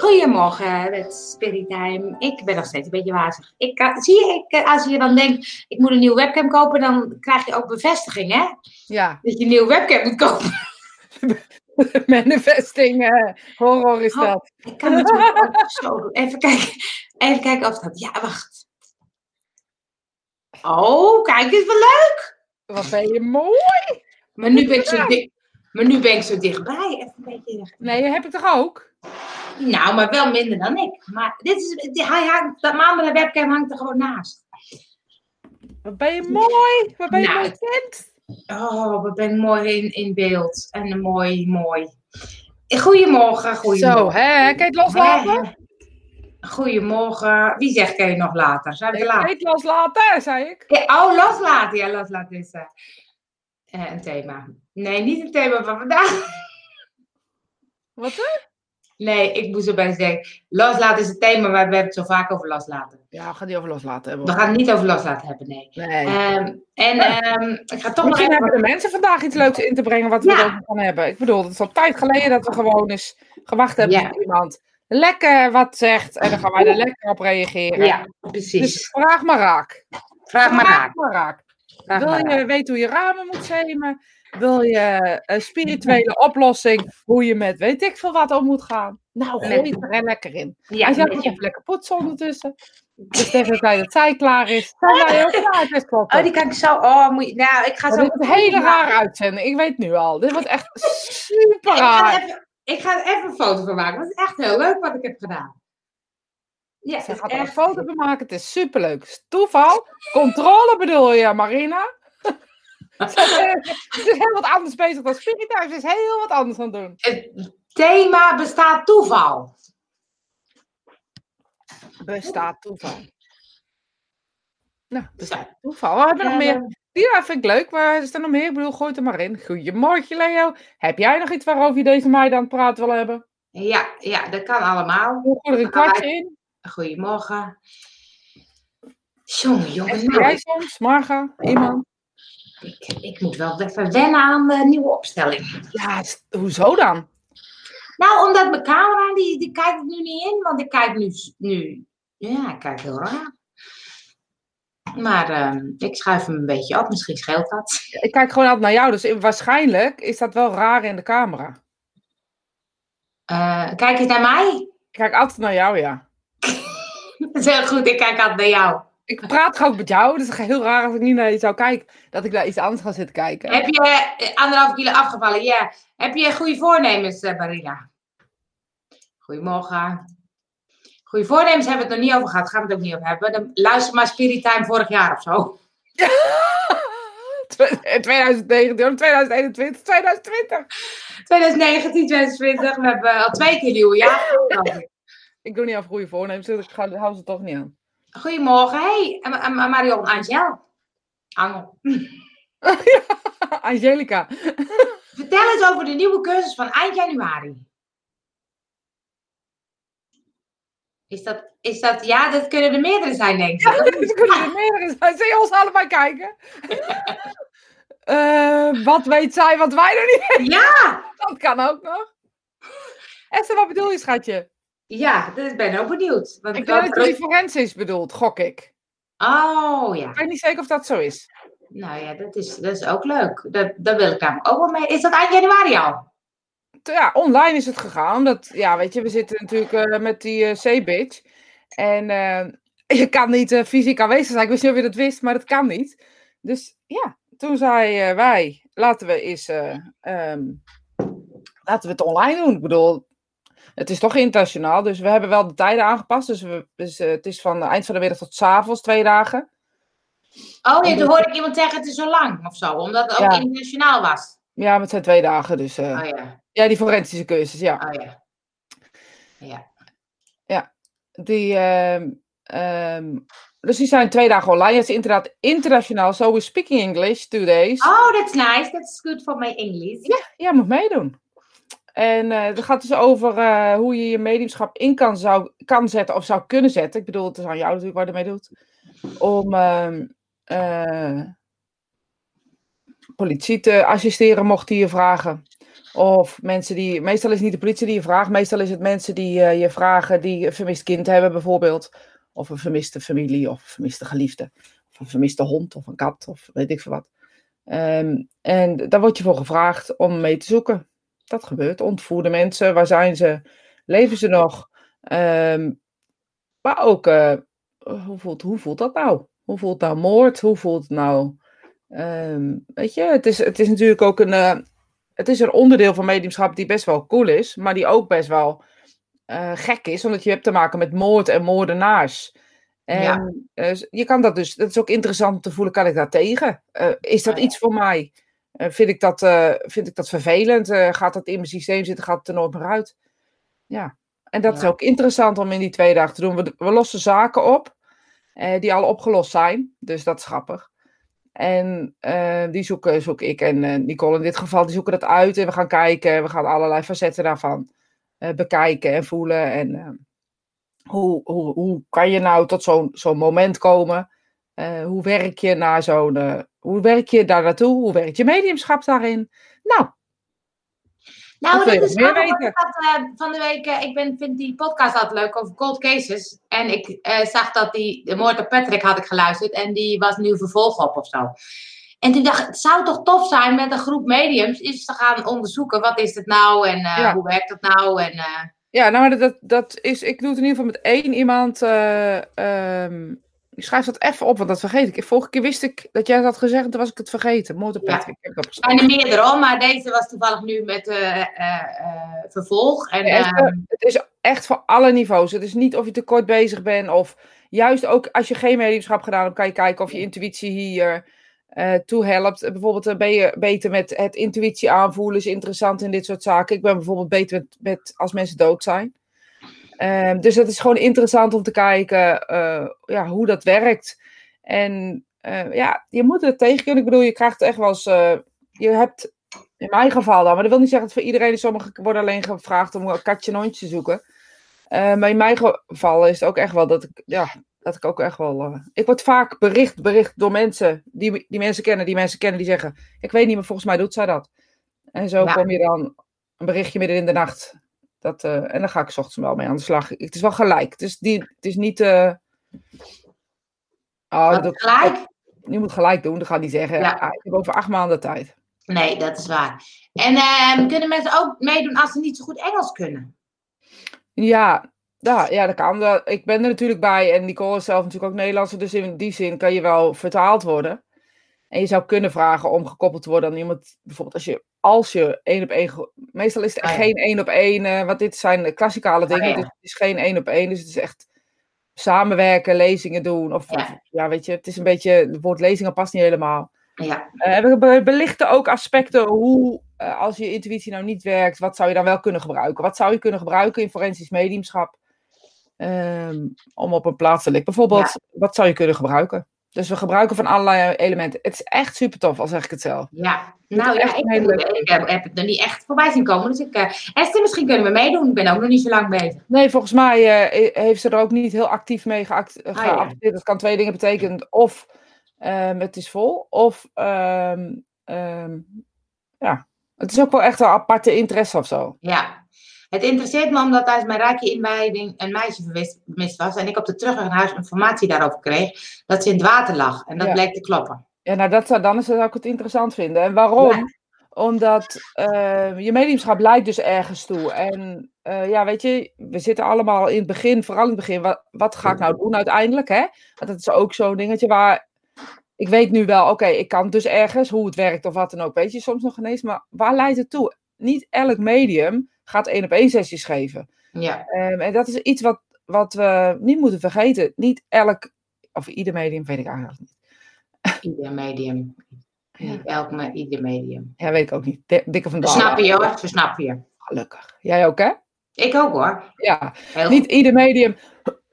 Goedemorgen, het is Spirit Time. Ik ben nog steeds een beetje wazig. Ik, kan- zie je, ik, eh, als je dan denkt, ik moet een nieuwe webcam kopen, dan krijg je ook bevestiging, hè? Ja, Dat je een nieuwe webcam moet kopen. manifesting eh, horror is Oh. dat. Ik kan het zo doen. Even kijken, even kijken of dat... Ja, wacht. Oh, kijk, is wel leuk. Wat ben je mooi. Maar nu ben ik zo, di- maar nu ben ik zo dichtbij. Even een beetje... Nee, heb ik toch ook? Nou, maar wel minder dan ik. Maar dit is, die- hij hangt, dat andere webcam hangt er gewoon naast. Wat ben je mooi. Wat ben je Nou, mooi kind. Oh, wat ben ik mooi in, in beeld. En een mooi, mooi. Goedemorgen, Zo, goedemorgen. hè? Kan je het loslaten? Goedemorgen. Wie zegt kan je nog later? Zijn we te Ik loslaten, zei ik. Ja, Oh, loslaten. Ja, loslaten is eh, eh, een thema. Nee, niet het thema van vandaag. Wat hè? Nee, ik moest erbij zeggen. Loslaten is het thema, maar we hebben het zo vaak over loslaten. Ja, we gaan die over loslaten hebben. We gaan het niet over loslaten hebben, nee. Nee. Ehm, en ehm, ik ga toch nog Misschien even... hebben de mensen vandaag iets leuks in te brengen wat we Ja. erover gaan hebben. Ik bedoel, het is al tijd geleden dat we gewoon eens gewacht hebben Ja. tot iemand lekker wat zegt. En dan gaan wij er lekker op reageren. Ja, precies. Dus vraag maar raak. Vraag maar raak. maar raak. Vraag Wil maar raak. je weten hoe je ramen moet zemen? Wil je een spirituele oplossing? Hoe je met weet ik veel wat om moet gaan? Nou, gooi het er lekker in. Ja, Hij je- even lekker poetsen ondertussen. Dus tegen de tijd dat zij klaar is, zijn wij ook klaar. Het is. Oh, die kan ik zo... Oh, moet je... Nou, ik ga zo... dit wordt een hele rare uitzending. Ik weet nu al. Dit wordt echt super Ik ga, raar. even, ik ga er even een foto van maken. Het is echt heel leuk wat ik heb gedaan. Ja, Ze gaat er een echt... foto van maken. Het is superleuk. Toeval. Controle bedoel je, Marina? Ze is heel wat anders bezig dan Spirituis. Ze is heel wat anders aan het doen. Het thema bestaat toeval. Bestaat toeval. Nou, bestaat toeval. Wat hebben we nog meer? Die ja, vind ik leuk. Waar is er nog meer? Ik bedoel, gooi het er maar in. Goedemorgen, Leo. Heb jij nog iets waarover je deze meid aan het praten wil hebben? Ja, ja, dat kan allemaal. Hoe gooi er een kwartje in? Goedemorgen. Jongen, jongen. En nou, jij soms? Marga? Iemand? Ik, ik moet wel even wennen aan de nieuwe opstelling. Ja, hoezo dan? Nou, omdat mijn camera, die, die kijkt nu niet in. Want ik kijk nu... nu ja, ik kijk heel raar. Maar ehm, ik schuif hem een beetje op. Misschien scheelt dat. Ik kijk gewoon altijd naar jou, dus waarschijnlijk is dat wel raar in de camera. Eh, kijk eens naar mij. Ik kijk altijd naar jou, ja. Dat is heel goed. Ik kijk altijd naar jou. Ik praat gewoon met jou, dus het is heel raar als ik niet naar je zou kijken, dat ik naar iets anders ga zitten kijken. Heb je anderhalf kilo afgevallen? Ja. Heb je goede voornemens, eh, Marina? Goedemorgen. Goede voornemens hebben we het nog niet over gehad. Gaan we het ook niet over hebben. Dan luister maar Spirit Time vorig jaar of zo. 2019, 2021, 2020. 2019, 2020. We hebben al twee keer nieuwe jaar. ik. Doe niet over goede voornemens, dus ik hou ze toch niet aan. Goedemorgen. Hey, Marion Angel. Angel. Angelica. Vertel eens over de nieuwe cursus van eind januari. Is dat, is dat, ja, dat kunnen er meerdere zijn, denk ik. Ze kunnen er meerdere zijn. Zie je ons allebei kijken? Eh, wat weet zij wat wij nog niet weten? Ja, Dat kan ook nog. Esther, wat bedoel je, schatje? Ja, dat ben ik ook benieuwd. Want Ik denk dat forensisch bedoelt, gok ik. Oh ja, Ik weet niet zeker of dat zo is. nou ja, dat is, dat is ook leuk. Dat, dat wil ik namelijk ook wel mee. Is dat eind januari al? Ja, online is het gegaan. Omdat, ja, weet je, we zitten natuurlijk eh, met die eh C-bitch. En eh, je kan niet fysiek aanwezig zijn. Ik wist niet of je dat wist, maar dat kan niet. Dus ja, toen zei wij, laten we eens, eh, ehm, laten we het online doen. Ik bedoel, het is toch internationaal, dus we hebben wel de tijden aangepast. Dus, we, dus eh, het is van eind van de middag tot 's avonds, twee dagen. Oh ja, toen hoorde ik iemand zeggen het is zo lang of zo. Omdat het ook Ja. internationaal was. Ja, maar het zijn twee dagen, dus eh, Oh ja, ja, die forensische cursus, ja. oh ja. Ja, Die, ehm, ehm, dus die zijn twee dagen online. Het is inderdaad internationaal. So we're speaking English two days. oh that's nice. That's good for my English. Ja, jij moet meedoen. En eh het gaat dus over eh, hoe je je mediumschap in kan, zou, kan zetten of zou kunnen zetten. Ik bedoel, het is aan jou natuurlijk wat je ermee doet. Om ehm, eh, politie te assisteren, mocht die je vragen. Of mensen die, meestal is het niet de politie die je vraagt, meestal is het mensen die je vragen die een vermist kind hebben bijvoorbeeld. Of een vermiste familie, of een vermiste geliefde. Of een vermiste hond, of een kat, of weet ik veel wat. Um, en daar word je voor gevraagd om mee te zoeken. Dat gebeurt. Ontvoerde mensen, waar zijn ze? Leven ze nog? Um, maar ook, uh, hoe, voelt, hoe voelt dat nou? Hoe voelt nou moord? Hoe voelt het nou? Um, weet je, het is, het is natuurlijk ook een, uh, het is een onderdeel van mediumschap die best wel cool is, maar die ook best wel uh, gek is, omdat je hebt te maken met moord en moordenaars. En ja. je kan dat dus, dat is ook interessant om te voelen, kan ik daar tegen? Is dat ja, iets voor mij? Vind, ik dat, vind ik dat vervelend? gaat dat in mijn systeem zitten? Gaat het er nooit meer uit? Ja, en dat is ook interessant om in die twee dagen te doen. We, we lossen zaken op die al opgelost zijn, dus dat is grappig. En die zoeken, zoek ik en Nicole in dit geval, die zoeken dat uit. En we gaan kijken, we gaan allerlei facetten daarvan bekijken en voelen. En hoe, hoe, hoe kan je nou tot zo'n zo'n moment komen? hoe werk je naar zo'n, hoe werk je daar naartoe? Hoe werkt je mediumschap daarin? Nou, nou, dat, is ik had, uh, van de week, uh, ik ben, vind die podcast altijd leuk over cold cases. En ik uh, zag dat die, de moord op Patrick had ik geluisterd en die was nu vervolg op of zo. En toen dacht ik, het zou toch tof zijn met een groep mediums eens te gaan onderzoeken, wat is het nou en ja. hoe werkt het nou? En, ja, nou, dat, dat is, ik doe het in ieder geval met één iemand. Um, ik schrijf dat even op, want dat vergeet ik. Vorige keer wist ik dat jij dat had gezegd, toen was ik het vergeten. Moord op Patrick. Ja. Er zijn er meerdere, maar deze was toevallig nu met uh, uh, vervolg. En, ja, het, ehm, het, is echt voor alle niveaus. Het is niet of je te kort bezig bent of juist ook als je geen mediumschap gedaan hebt, kan je kijken of je intuïtie hier toe helpt. Bijvoorbeeld ben je beter met het intuïtie aanvoelen, is interessant in dit soort zaken. Ik ben bijvoorbeeld beter met, met als mensen dood zijn. Um, dus het is gewoon interessant om te kijken uh, ja, hoe dat werkt. En uh, ja, je moet het tegen kunnen. Ik bedoel, je krijgt echt wel eens. Uh, je hebt, in mijn geval dan, maar dat wil niet zeggen dat voor iedereen. Sommigen worden alleen gevraagd om een katje en hondje te zoeken. maar in mijn geval is het ook echt wel dat ik. Ja, dat ik ook echt wel. ik word vaak bericht, bericht door mensen die, die mensen kennen, die mensen kennen, die zeggen: Ik weet niet, maar volgens mij doet zij dat. En zo kom je dan een berichtje midden in de nacht dat, uh, en dan ga ik ochtends wel mee aan de slag. Het is wel gelijk. Het is, die, het is niet. Uh... Oh, dat, gelijk? Je moet gelijk doen, dan ga niet zeggen. Ja. Ah, ik heb over acht maanden tijd. Nee, dat is waar. En uh, kunnen mensen ook meedoen als ze niet zo goed Engels kunnen? Ja, ja, ja, dat kan. Ik ben er natuurlijk bij en Nicole is zelf natuurlijk ook Nederlandse. Dus in die zin kan je wel vertaald worden. En je zou kunnen vragen om gekoppeld te worden aan iemand, bijvoorbeeld als je, als je één op één, meestal is het ah, ja. geen één op één, uh, want dit zijn klassikale dingen, ah, ja. dus het is geen één op één, dus het is echt samenwerken, lezingen doen, of ja. weet je, het is een beetje, het woord lezingen past niet helemaal. Ja. Uh, we belichten ook aspecten hoe, uh, als je intuïtie nou niet werkt, wat zou je dan wel kunnen gebruiken? Wat zou je kunnen gebruiken in forensisch mediumschap? Um, om op een plaats te liggen. Bijvoorbeeld, wat zou je kunnen gebruiken? Dus we gebruiken van allerlei elementen. Het is echt super tof, al zeg ik het zelf. Ja, nou ja, ik, ik, ik, heb het er niet echt voorbij zien komen. Dus ik, uh, Esther, misschien kunnen we meedoen. Ik ben ook nog niet zo lang bezig. Nee, volgens mij uh, heeft ze er ook niet heel actief mee ah, geacteerd. Ja. Dat kan twee dingen betekenen. Of um, het is vol, of um, um, ja, het is ook wel echt een aparte interesse of zo. Ja, het interesseert me omdat tijdens mijn rijke inwijding een meisje vermist was. En ik op de terugweg naar huis informatie daarover kreeg. Dat ze in het water lag. En dat ja. bleek te kloppen. Ja, nou dat, dan is het ook het interessant vinden. En waarom? Ja. Omdat uh, je mediumschap leidt dus ergens toe. En uh, ja, weet je, we zitten allemaal in het begin, vooral in het begin. Wat, wat ga ik nou doen uiteindelijk? Hè? Want dat is ook zo'n dingetje waar ik weet nu wel, oké, okay, ik kan dus ergens, hoe het werkt of wat dan ook, weet je soms nog ineens, maar waar leidt het toe? Niet elk medium gaat één op één sessies geven. Ja. Um, en dat is iets wat, wat we niet moeten vergeten. Niet elk, of ieder medium, weet ik eigenlijk niet. Ieder medium. Ja. Niet elk, maar ieder medium. Ja, weet ik ook niet. Dikke van Snap je hoor, je. Gelukkig. Jij ook hè? Ik ook hoor. Ja, Heel niet goed. ieder medium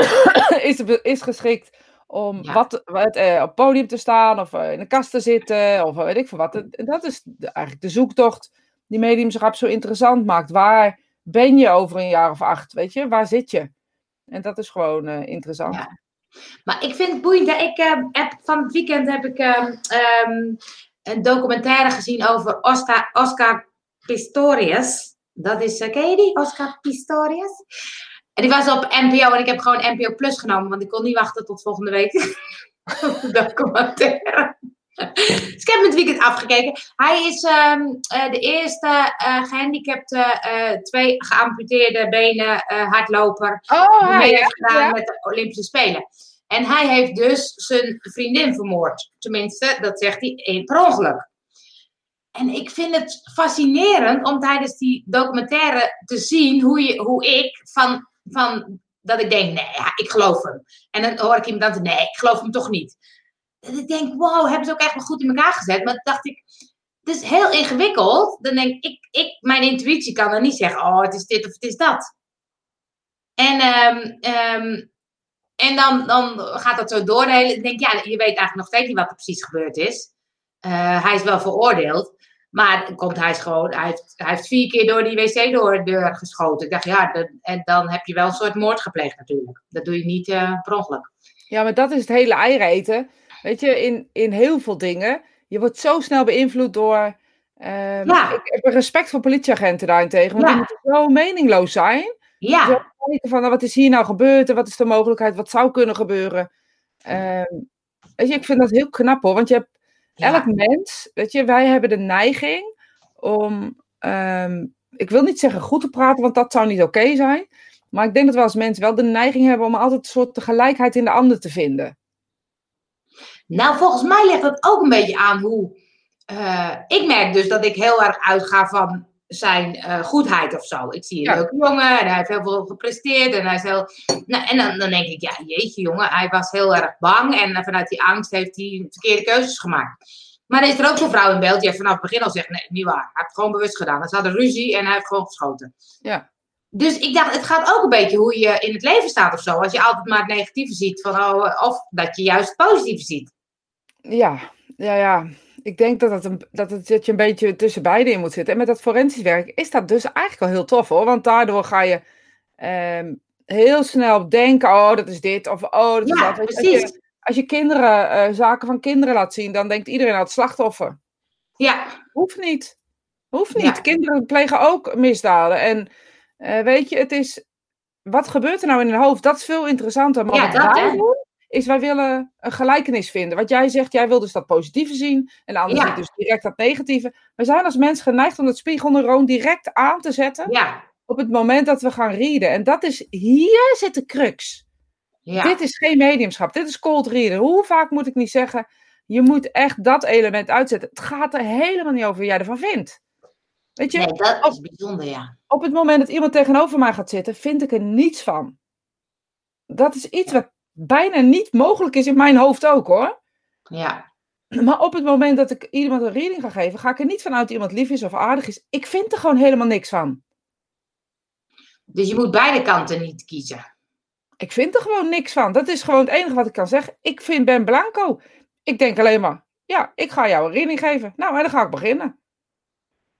is, is geschikt om ja. wat, wat uh, op het podium te staan of uh, in de kast te zitten of weet ik veel wat. Dat is de, eigenlijk de zoektocht die mediumschap zo interessant maakt. Waar ben je over een jaar of acht? Weet je, waar zit je? En dat is gewoon uh, interessant. Maar ik vind het boeiend. Ik heb, van het weekend heb ik uh, um, een documentaire gezien over Oscar, Pistorius. Dat is, uh, ken je die? Oscar Pistorius. En die was op NPO en ik heb gewoon NPO Plus genomen, want ik kon niet wachten tot volgende week. documentaire. dus ik heb het weekend afgekeken. Hij is ehm, eh, de eerste uh, gehandicapte, uh, twee geamputeerde benen hardloper. Oh, hij heeft gedaan met de Olympische Spelen. En hij heeft dus zijn vriendin vermoord. Tenminste, dat zegt hij per ongeluk. En ik vind het fascinerend om tijdens die documentaire te zien hoe, je, hoe ik van, van dat ik denk, nee, ja, ik geloof hem. En dan hoor ik iemand dan, nee, ik geloof hem toch niet. Ik denk, wow, hebben ze ook echt wel goed in elkaar gezet. Maar dan dacht ik, het is heel ingewikkeld. Dan denk ik, ik, mijn intuïtie kan dan niet zeggen, oh, het is dit of het is dat. En, um, um, en dan, dan gaat dat zo door. Ik denk, ja, je weet eigenlijk nog steeds niet wat er precies gebeurd is. Uh, hij is wel veroordeeld. Maar komt hij gewoon, hij heeft, hij heeft vier keer door die wc door de deur geschoten. Ik dacht, ja, en dan heb je wel een soort moord gepleegd natuurlijk. Dat doe je niet uh, per ongeluk. Ja, maar dat is het hele eieren Weet je, in, in heel veel dingen. Je wordt zo snel beïnvloed door. Uh, ja. Ik heb respect voor politieagenten daarentegen. Want ja. die moeten zo meningloos zijn. Ja. kijken van, nou, wat is hier nou gebeurd? En wat is de mogelijkheid? Wat zou kunnen gebeuren? Uh, weet je, ik vind dat heel knap hoor. Want je hebt elk mens, weet je, wij hebben de neiging om. Um, ik wil niet zeggen goed te praten, want dat zou niet oké zijn. Maar ik denk dat we als mensen wel de neiging hebben om altijd een soort gelijkheid in de ander te vinden. Nou, volgens mij ligt dat ook een beetje aan hoe. Uh, ik merk dus dat ik heel erg uitga van zijn uh, goedheid of zo. Ik zie een ja. leuke jongen en hij heeft heel veel gepresteerd en hij is heel. Nou, en dan, dan denk ik, ja, jeetje jongen, hij was heel erg bang en vanuit die angst heeft hij verkeerde keuzes gemaakt. Maar er is er ook zo'n vrouw in beeld die vanaf het begin al zegt: nee, niet waar. Hij heeft het gewoon bewust gedaan. Ze hadden ruzie en hij heeft gewoon geschoten. Ja. Dus ik dacht, het gaat ook een beetje hoe je in het leven staat of zo. Als je altijd maar het negatieve ziet, van, oh, of dat je juist het positieve ziet. Ja, ja, ja. Ik denk dat, het een, dat, het, dat je een beetje tussen beide in moet zitten. En met dat forensisch werk is dat dus eigenlijk wel heel tof hoor. Want daardoor ga je ehm, heel snel denken, oh, dat is dit. Of oh, dat is ja, dat. Precies. Als je, als je kinderen, uh, zaken van kinderen laat zien, dan denkt iedereen aan het slachtoffer. Ja. Hoeft niet. Hoeft niet. Ja. Kinderen plegen ook misdaden. En uh, weet je, het is. Wat gebeurt er nou in hun hoofd? Dat is veel interessanter. Maar ja, wat dat, wij doen, is wij willen een gelijkenis vinden. Wat jij zegt, jij wil dus dat positieve zien. En de ander Ja. ziet dus direct dat negatieve. We zijn als mens geneigd om het spiegelneuroon direct aan te zetten. Ja. Op het moment dat we gaan readen. En dat is, hier zit de crux. Ja. Dit is geen mediumschap. Dit is cold readen. Hoe vaak moet ik niet zeggen, je moet echt dat element uitzetten. Het gaat er helemaal niet over wat jij ervan vindt. Weet je, Nee, dat op, is bijzonder, ja. op het moment dat iemand tegenover mij gaat zitten, vind ik er niets van. Dat is iets wat bijna niet mogelijk is in mijn hoofd ook hoor. Ja. Maar op het moment dat ik iemand een reading ga geven, ga ik er niet vanuit dat iemand lief is of aardig is. Ik vind er gewoon helemaal niks van. Dus je moet beide kanten niet kiezen. Ik vind er gewoon niks van. Dat is gewoon het enige wat ik kan zeggen. Ik vind Ben Blanco. Ik denk alleen maar, ja, ik ga jou een reading geven. Nou, en dan ga ik beginnen.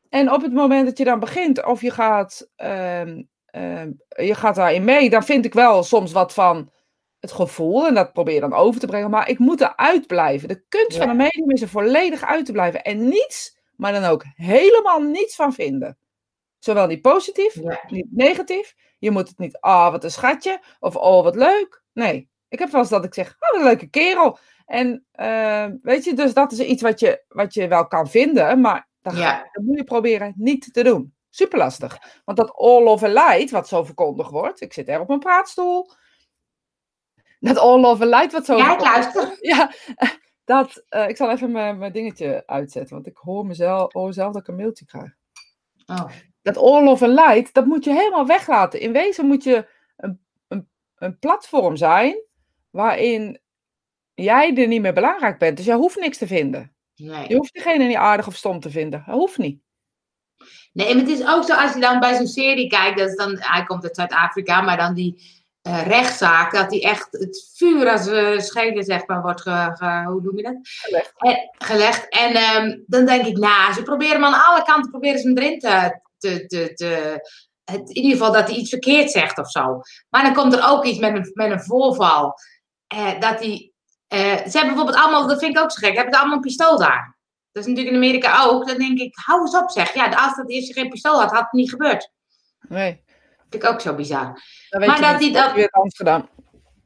En op het moment dat je dan begint, of je gaat, ehm, ehm, je gaat daarin mee, dan vind ik wel soms wat van het gevoel. En dat probeer je dan over te brengen. Maar ik moet eruit blijven. De kunst Ja. van een medium is er volledig uit te blijven. En niets, maar dan ook helemaal niets van vinden. Zowel niet positief, Ja. niet negatief. Je moet het niet, ah, wat een schatje. Of, oh, wat leuk. Nee. Ik heb wel eens dat ik zeg, oh, wat een leuke kerel. En eh, weet je, dus dat is iets wat je, wat je wel kan vinden. Maar ga- dan moet je proberen niet te doen. Super lastig. Want dat all over light, wat zo verkondigd wordt. Ik zit er op mijn praatstoel. Dat all over light, wat zo Ja, ik luister. ja, dat, eh, ik zal even mijn, mijn dingetje uitzetten, want ik hoor mezelf, hoor zelf dat ik een mailtje krijg. Oh. Dat all of a light, dat moet je helemaal weglaten. In wezen moet je een, een, een platform zijn waarin jij er niet meer belangrijk bent. Dus jij hoeft niks te vinden. Nee. Je hoeft degene niet aardig of stom te vinden. Dat hoeft niet. Nee, maar het is ook zo als je dan bij zo'n serie kijkt, dat is dan, hij komt uit Zuid-Afrika, maar dan die eh, rechtszaak, dat die echt het vuur als zeg maar, wordt ge, ge- hoe noem je dat? Gelegd. En, gelegd. En ehm, dan denk ik, nou, ze proberen hem aan alle kanten proberen ze hem erin te, te, te, te het, in ieder geval dat hij iets verkeerd zegt of zo. Maar dan komt er ook iets met een, met een voorval. Eh, dat hij, eh, ze hebben bijvoorbeeld allemaal, dat vind ik ook zo gek, hebben ze allemaal een pistool daar. Dat is natuurlijk in Amerika ook. Dan denk ik, hou eens op zeg. Ja, als dat eerst geen pistool had, had het niet gebeurd. Nee. Vind ik ook zo bizar. maar dat hij dat... weer gedaan.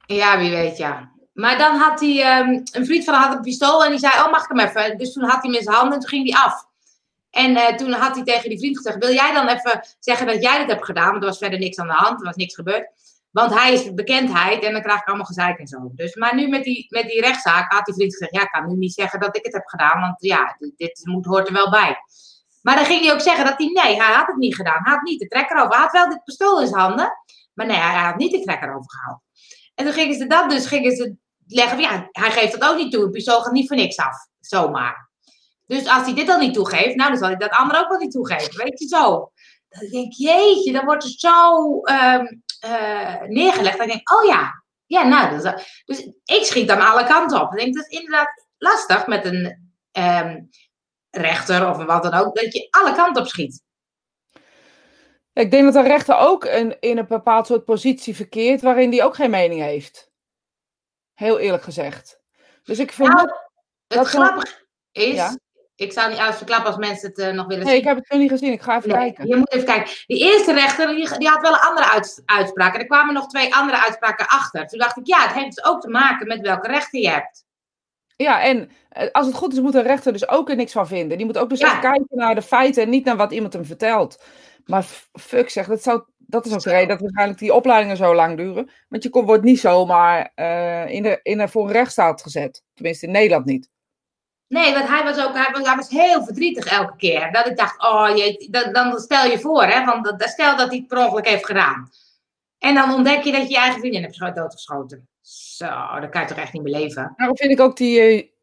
Ja, wie weet, ja. Maar dan had hij, um, een vriend van hem had een pistool en die zei, oh mag ik hem even? Dus toen had hij met zijn handen en toen ging hij af. En uh, toen had hij tegen die vriend gezegd, wil jij dan even zeggen dat jij dit hebt gedaan? Want er was verder niks aan de hand, er was niks gebeurd. Want hij is bekendheid en dan krijg ik allemaal gezeik en zo. Dus, maar nu met die, met die rechtszaak had die vriend gezegd, ja, ik kan nu niet zeggen dat ik het heb gedaan, want ja, dit, moet, hoort er wel bij. Maar dan ging hij ook zeggen dat hij, nee, hij had het niet gedaan. Hij had niet de trekker over. Hij had wel dit pistool in zijn handen, maar nee, hij had niet de trekker overgehaald. En toen gingen ze dat dus, gingen ze leggen ja, hij geeft dat ook niet toe. Het pistool gaat niet voor niks af, zomaar. Dus als hij dit al niet toegeeft, nou, dan zal hij dat andere ook wel niet toegeven. Weet je zo. Dan denk ik, jeetje, dan wordt er zo um, uh, neergelegd. Dan denk ik, oh ja, ja, nou, dus, dus ik schiet aan alle kanten op. Ik denk, dat is inderdaad lastig met een um, rechter of wat dan ook, dat je alle kanten op schiet. Ik denk dat een rechter ook in, in een bepaald soort positie verkeert waarin die ook geen mening heeft. Heel eerlijk gezegd. Dus ik vind nou, het grappige is, ik zou niet uitverklappen als mensen het uh, nog willen zien. Nee, ik heb het nog niet gezien. Ik ga even kijken. Je moet even kijken. Die eerste rechter, die, die had wel een andere uitspraak. En er kwamen nog twee andere uitspraken achter. Toen dacht ik, ja, het heeft dus ook te maken met welke rechter je hebt. Ja, en eh, als het goed is, moet een rechter dus ook er niks van vinden. Die moet ook dus even kijken naar de feiten en niet naar wat iemand hem vertelt. Maar fuck zeg, dat, zou, dat is ook de reden dat waarschijnlijk die opleidingen zo lang duren. Want je wordt niet zomaar uh, in de, in de, voor een rechtsstaat gezet. Tenminste, in Nederland niet. Nee, want hij was ook hij was, hij was heel verdrietig elke keer. Dat ik dacht, oh je, dan, dan stel je voor, hè, van, stel dat hij het per ongeluk heeft gedaan. En dan ontdek je dat je je eigen vriendin hebt doodgeschoten. Zo, dat kan je toch echt niet beleven. Daarom vind ik ook die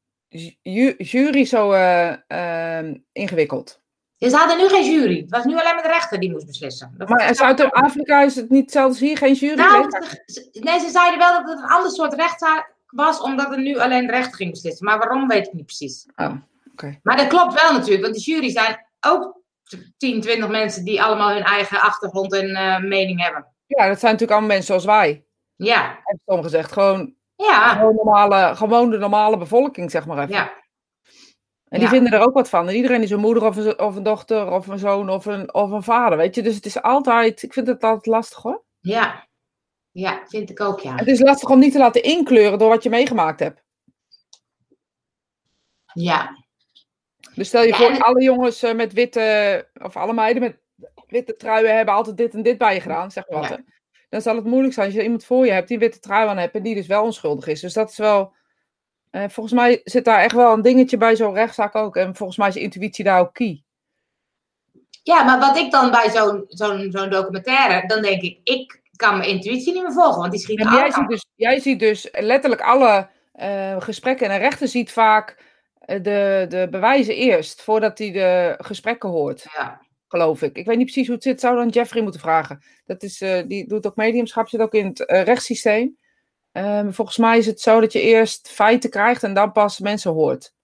uh, jury zo uh, uh, ingewikkeld. Ze hadden nu geen jury. Het was nu alleen maar de rechter die moest beslissen. Dat maar in Zuid-Afrika is het niet zelfs hier geen jury? Nou, nee, ze zeiden wel dat het een ander soort rechtszaak was omdat er nu alleen de rechter ging beslissen. Maar waarom weet ik niet precies. Oh, Maar dat klopt wel natuurlijk, want de jury zijn ook 10, 20 mensen die allemaal hun eigen achtergrond en uh, mening hebben. Ja, dat zijn natuurlijk allemaal mensen zoals wij. Ja. Heb ik gezegd, gewoon, ja. gewoon, normale, gewoon de normale bevolking, zeg maar even. Ja. En die vinden er ook wat van. En iedereen is een moeder of een, of een dochter of een zoon of een, of een vader, weet je. Dus het is altijd, ik vind het altijd lastig hoor. Ja, ja, vind ik ook, ja. Het is lastig om niet te laten inkleuren door wat je meegemaakt hebt. Ja. Dus stel je voor, alle jongens eh, met witte, of alle meiden met witte truien hebben altijd dit en dit bij je gedaan, zeg maar. Dan zal het moeilijk zijn als je iemand voor je hebt die witte trui aan hebt en die dus wel onschuldig is. Dus dat is wel, uh, volgens mij zit daar echt wel een dingetje bij zo'n rechtszaak ook. En volgens mij is intuïtie daar ook key. Ja, maar wat ik dan bij zo'n zo'n zo'n documentaire, dan denk ik, ik kan mijn intuïtie niet meer volgen, want die schiet ja, jij, ziet dus, jij ziet dus letterlijk alle uh, gesprekken en een rechter ziet vaak uh, de, de bewijzen eerst, voordat hij de gesprekken hoort. Ja. Geloof ik. Ik weet niet precies hoe het zit. Zou dan Jeffrey moeten vragen. Dat is, uh, die doet ook mediumschap, zit ook in het rechtssysteem. Ehm, volgens mij is het zo dat je eerst feiten krijgt en dan pas mensen hoort.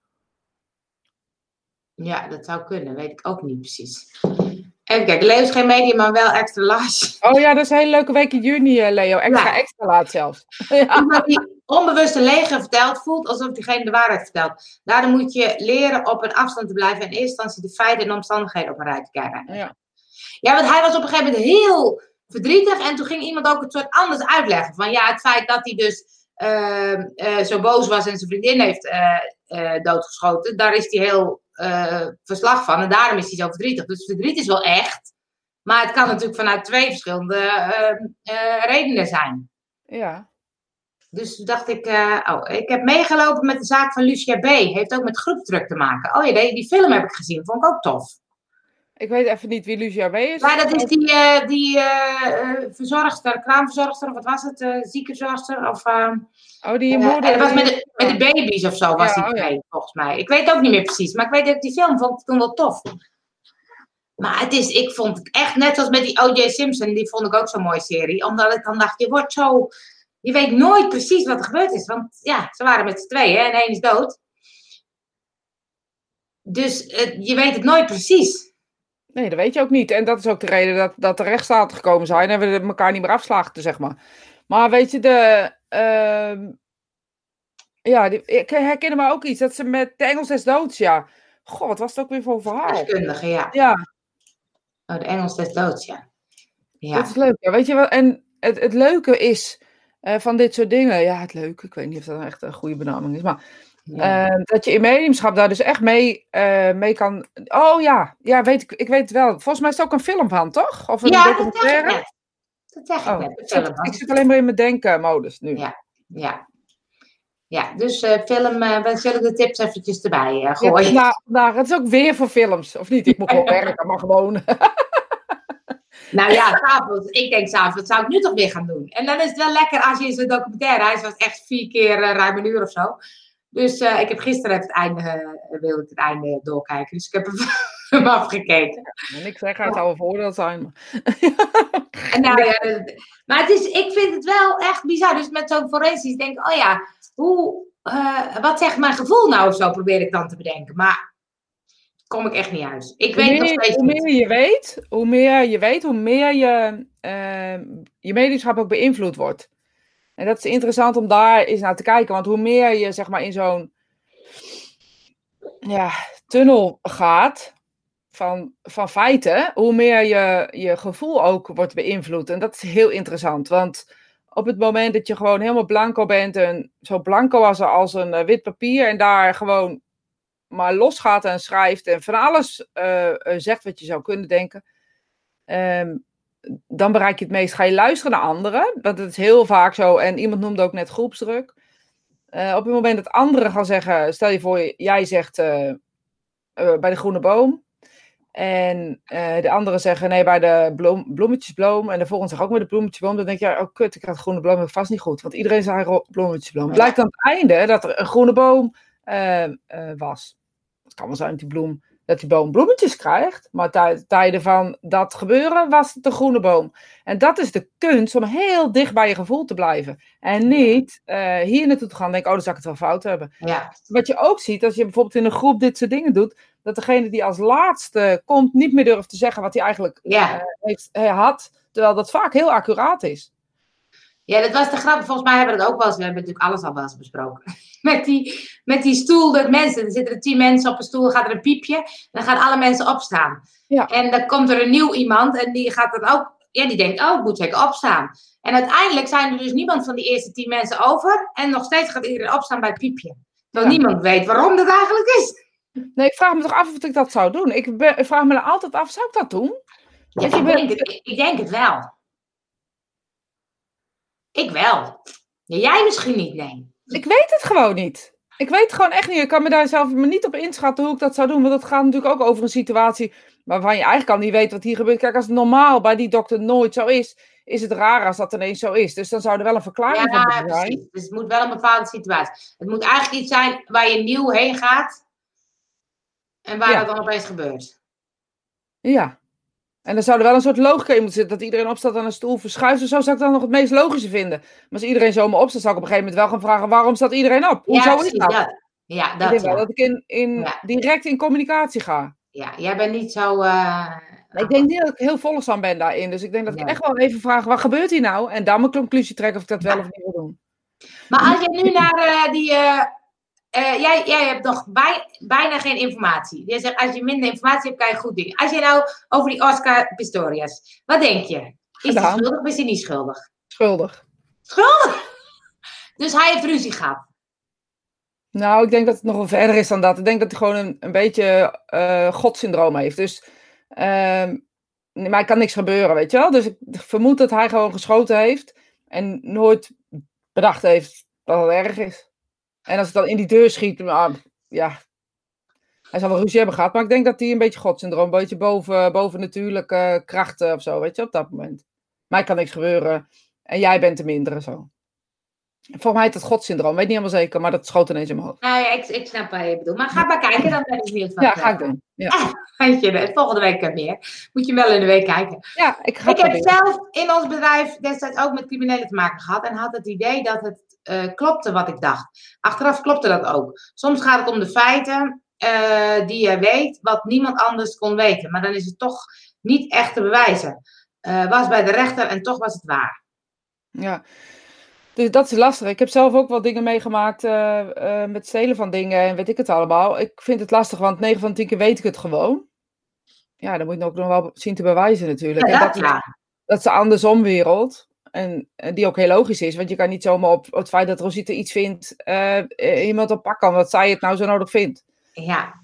Ja, dat zou kunnen. Weet ik ook niet precies. Even kijken, Leo is geen medium, maar wel extra laat. Oh ja, dat is een hele leuke week in juni, eh, Leo. Extra, extra laat zelfs. Ja. Iemand die onbewust een leger vertelt, voelt alsof diegene de waarheid vertelt. Daardoor moet je leren op een afstand te blijven en in eerste instantie de feiten en omstandigheden op een rij te krijgen. Ja. ja, want hij was op een gegeven moment heel verdrietig en toen ging iemand ook het soort anders uitleggen. Van ja, het feit dat hij dus uh, uh, zo boos was en zijn vriendin heeft uh, doodgeschoten, daar is hij heel uh, verslag van. En daarom is hij zo verdrietig. Dus verdriet is wel echt. Maar het kan natuurlijk vanuit twee verschillende uh, redenen zijn. Ja. Dus dacht ik, oh, ik heb meegelopen met de zaak van Lucia B. Heeft ook met groepdruk te maken. Oh ja, die, die film heb ik gezien. Vond ik ook tof. Ik weet even niet wie Lucia B is. Maar dat is die, uh, die uh, verzorgster, kraamverzorgster, of wat was het? Uh, ziekenverzorgster? Of, oh, die moeder. dat was met de, met de baby's of zo, was ja, die oh, volgens mij. Ik weet ook niet meer precies, maar ik weet dat die film vond ik toen wel tof. Maar het is, ik vond het echt net als met die O.J. Simpson, die vond ik ook zo'n mooie serie. Omdat ik dan dacht, je wordt zo, je weet nooit precies wat er gebeurd is. Want ja, ze waren met z'n tweeën en één is dood. Dus je weet het nooit precies. Nee, dat weet je ook niet. En dat is ook de reden dat, dat de rechtsstaten gekomen zijn en we elkaar niet meer afslachten, zeg maar. Maar weet je, de. Uh, ja, die, ik herinner me ook iets dat ze met de Engels des doods, ja. Goh, wat was het ook weer voor verhaal? Deskundige, ja. Ja. Oh, de Engels des doods, ja. ja. Dat is leuk. Ja. Weet je wel, en het, het leuke is uh, van dit soort dingen, ja, het leuke, ik weet niet of dat nou echt een goede benaming is, maar ja. Uh, dat je in mediumschap daar dus echt mee, uh, mee kan. Oh ja, ja weet ik, ik weet het wel. Volgens mij is het ook een film van, toch? Of een ja, documentaire? Dat, dat zeg ik oh, net. Ik, ik zit alleen maar in mijn denkenmodus nu. Ja, ja. Ja, dus uh, film, we zullen de tips eventjes erbij gooien. Ja, nou, het is ook weer voor films, of niet? Ik moet gewoon werken, maar gewoon. nou ja, s'avonds. Ik denk s'avonds, dat zou ik nu toch weer gaan doen. En dan is het wel lekker als je in zo'n documentaire, hij was echt vier keer ruim een uur of zo. Dus uh, ik heb gisteren het einde, uh, wilde ik het einde doorkijken. Dus ik heb hem afgekeken. En ik zeg, het al voordeel zijn. nou ja, maar het is, ik vind het wel echt bizar. Dus met zo'n forensisch denk ik, oh ja, hoe, uh, wat zegt mijn gevoel nou of zo, probeer ik dan te bedenken. Maar kom ik echt niet uit. Ik hoe weet meer, nog steeds Hoe meer je weet, hoe meer je weet, hoe meer je, je medischap ook beïnvloed wordt. En dat is interessant om daar eens naar te kijken. Want hoe meer je zeg maar in zo'n ja, tunnel gaat van, van feiten, hoe meer je, je gevoel ook wordt beïnvloed. En dat is heel interessant. Want op het moment dat je gewoon helemaal blanco bent en zo blanco als, als een uh, wit papier en daar gewoon maar losgaat en schrijft en van alles uh, zegt wat je zou kunnen denken, um, dan bereik je het meest. Ga je luisteren naar anderen, want dat is heel vaak zo. En iemand noemde ook net groepsdruk. Uh, op het moment dat anderen gaan zeggen, stel je voor, jij zegt uh, uh, bij de groene boom. En de anderen zeggen nee, bij de bloem, bloemetjesbloem. En de volgende zegt ook met de bloemetjesboom. Dan denk je, oh kut, ik had groene bloem, vast niet goed. Want iedereen zei bloemetjesbloem. Het blijkt aan het einde dat er een groene boom was. Het kan wel zijn dat die bloem dat die boom bloemetjes krijgt. Maar tijden van dat gebeuren was het de groene boom. En dat is de kunst om heel dicht bij je gevoel te blijven. En niet uh, hier naartoe te gaan denken, oh, dan zou ik het wel fout hebben. Ja. Wat je ook ziet, als je bijvoorbeeld in een groep dit soort dingen doet, dat degene die als laatste komt niet meer durft te zeggen wat hij eigenlijk ja. uh, heeft, uh, had. Terwijl dat vaak heel accuraat is. Ja, dat was de grap. Volgens mij hebben we het ook wel eens. We hebben natuurlijk alles al wel eens besproken. Met die, met die stoel, dat mensen. Er zitten er tien mensen op een stoel, gaat er een piepje. En dan gaan alle mensen opstaan. Ja. En dan komt er een nieuw iemand en die gaat dan ook. Ja, die denkt, oh, ik moet zeker opstaan. En uiteindelijk zijn er dus niemand van die eerste tien mensen over. En nog steeds gaat iedereen opstaan bij het piepje. Terwijl ja. niemand weet waarom dat eigenlijk is. Nee, ik vraag me toch af of ik dat zou doen. Ik, ben, ik vraag me er altijd af, zou ik dat doen? Ja, ik, denk het, ik denk het wel. Ik wel. Jij misschien niet, nee. Ik weet het gewoon niet. Ik weet het gewoon echt niet. Ik kan me daar zelf me niet op inschatten hoe ik dat zou doen. Want dat gaat natuurlijk ook over een situatie waarvan je eigenlijk al niet weet wat hier gebeurt. Kijk, als het normaal bij die dokter nooit zo is, is het raar als dat ineens zo is. Dus dan zou er wel een verklaring ja, voor zijn. Precies. Dus het moet wel een bepaalde situatie. Het moet eigenlijk iets zijn waar je nieuw heen gaat. En waar Ja. dat dan opeens gebeurt. Ja. En dan zou er wel een soort logica in moeten zitten. Dat iedereen opstaat aan een stoel verschuift. Of zo zou ik dan nog het meest logische vinden. Maar als iedereen zomaar opstaat, zou ik op een gegeven moment wel gaan vragen: waarom staat iedereen op? Hoezo ja, is precies, dat? dat. Ja, ik dat. denk wel Ja. dat ik in, in, Ja. direct in communicatie ga. ja, jij bent niet zo. eh, Ik denk niet dat ik heel volgzaam ben daarin. Dus ik denk dat ik echt wel even vraag: wat gebeurt hier nou? En dan mijn conclusie trekken of ik dat wel Ja. of niet wil doen. Maar als je nu naar eh, die. eh, eh, jij, jij hebt nog bij, bijna geen informatie. Je zegt, als je minder informatie hebt, kan je goed dingen. Als je nou over die Oscar Pistorius, wat denk je? Is hij schuldig of is hij niet schuldig? Schuldig. Schuldig! Dus hij heeft ruzie gehad. Nou, ik denk dat het nog wel verder is dan dat. Ik denk dat hij gewoon een, een beetje eh godsyndroom heeft. Dus, ehm, maar er kan niks gebeuren, weet je wel. Dus ik vermoed dat hij gewoon geschoten heeft en nooit bedacht heeft dat het erg is. En als het dan in die deur schiet, nou, ja, hij zal wel ruzie hebben gehad. Maar ik denk dat hij een beetje godsyndroom, een beetje boven, boven natuurlijke krachten of zo, weet je, op dat moment. Mij kan niks gebeuren en jij bent de mindere, zo. Volgens mij heet het godsyndroom, weet niet helemaal zeker, maar dat schoot ineens in mijn hoofd. Ja, ik, ik snap wat je bedoelt. Maar ga maar kijken, dan ben ik benieuwd van. Ja, ga ik doen. Ja, Weet je, volgende week eh, meer. Moet je wel in de week kijken. ja ik ga Ik heb zelf in ons bedrijf destijds ook met criminelen te maken gehad. En had het idee dat het eh, klopte wat ik dacht. Achteraf klopte dat ook. Soms gaat het om de feiten eh, die je weet, wat niemand anders kon weten. Maar dan is het toch niet echt te bewijzen. Eh, was bij de rechter en toch was het waar. Ja. Dus dat is lastig. Ik heb zelf ook wel dingen meegemaakt uh, uh, met stelen van dingen en weet ik het allemaal. Ik vind het lastig, want 9 van 10 keer weet ik het gewoon. Ja, dan moet je ook nog wel zien te bewijzen natuurlijk. Ja, dat, dat, ja. dat is de andersomwereld. En, en die ook heel logisch is, want je kan niet zomaar op, het feit dat Rosita iets vindt, uh, iemand op pak kan, wat zij het nou zo nodig vindt. Ja.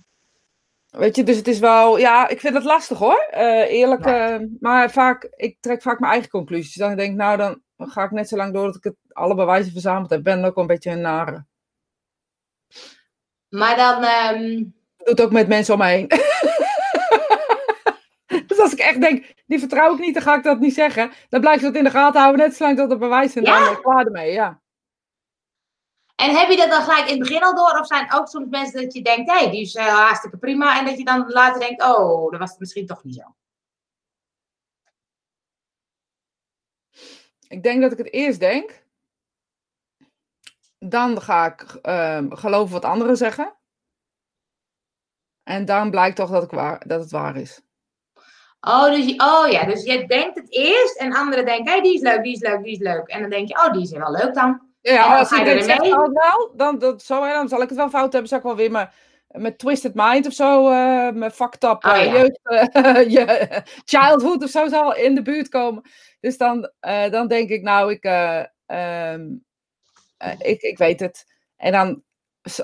Weet je, dus het is wel, ja, ik vind het lastig hoor, eerlijk. Ja. maar vaak, ik trek vaak mijn eigen conclusies. Dan denk ik, nou, dan ga ik net zo lang door dat ik het, alle bewijzen verzameld heb. Ben ook een beetje een nare. Maar dan... Um... Dat doet ook met mensen om me heen. dus als ik echt denk, die vertrouw ik niet, dan ga ik dat niet zeggen. Dan blijf ik dat in de gaten houden, net zolang dat er bewijs en ja? dan ben ik klaar ermee, ja. En heb je dat dan gelijk in het begin al door? Of zijn ook soms mensen dat je denkt, hé, hey, die is uh, hartstikke prima. En dat je dan later denkt, oh, dat was het misschien toch niet zo. Ik denk dat ik het eerst denk. Dan ga ik uh, geloven wat anderen zeggen. En dan blijkt toch dat, ik waar, dat het waar is. Oh, dus, oh ja, dus je denkt het eerst en anderen denken, hé, hey, die is leuk, die is leuk, die is leuk. En dan denk je, oh, die is wel leuk dan. Ja, dan als ik denk, zeg oh, wel, dan, dat, zo, dan zal ik het wel fout hebben. Zal ik wel weer mijn, met Twisted Mind of zo, uh, mijn fucked up oh, ja. jeugd, uh, je, childhood of zo zal in de buurt komen. Dus dan, uh, dan denk ik, nou, ik, um, ik, ik weet het. En dan,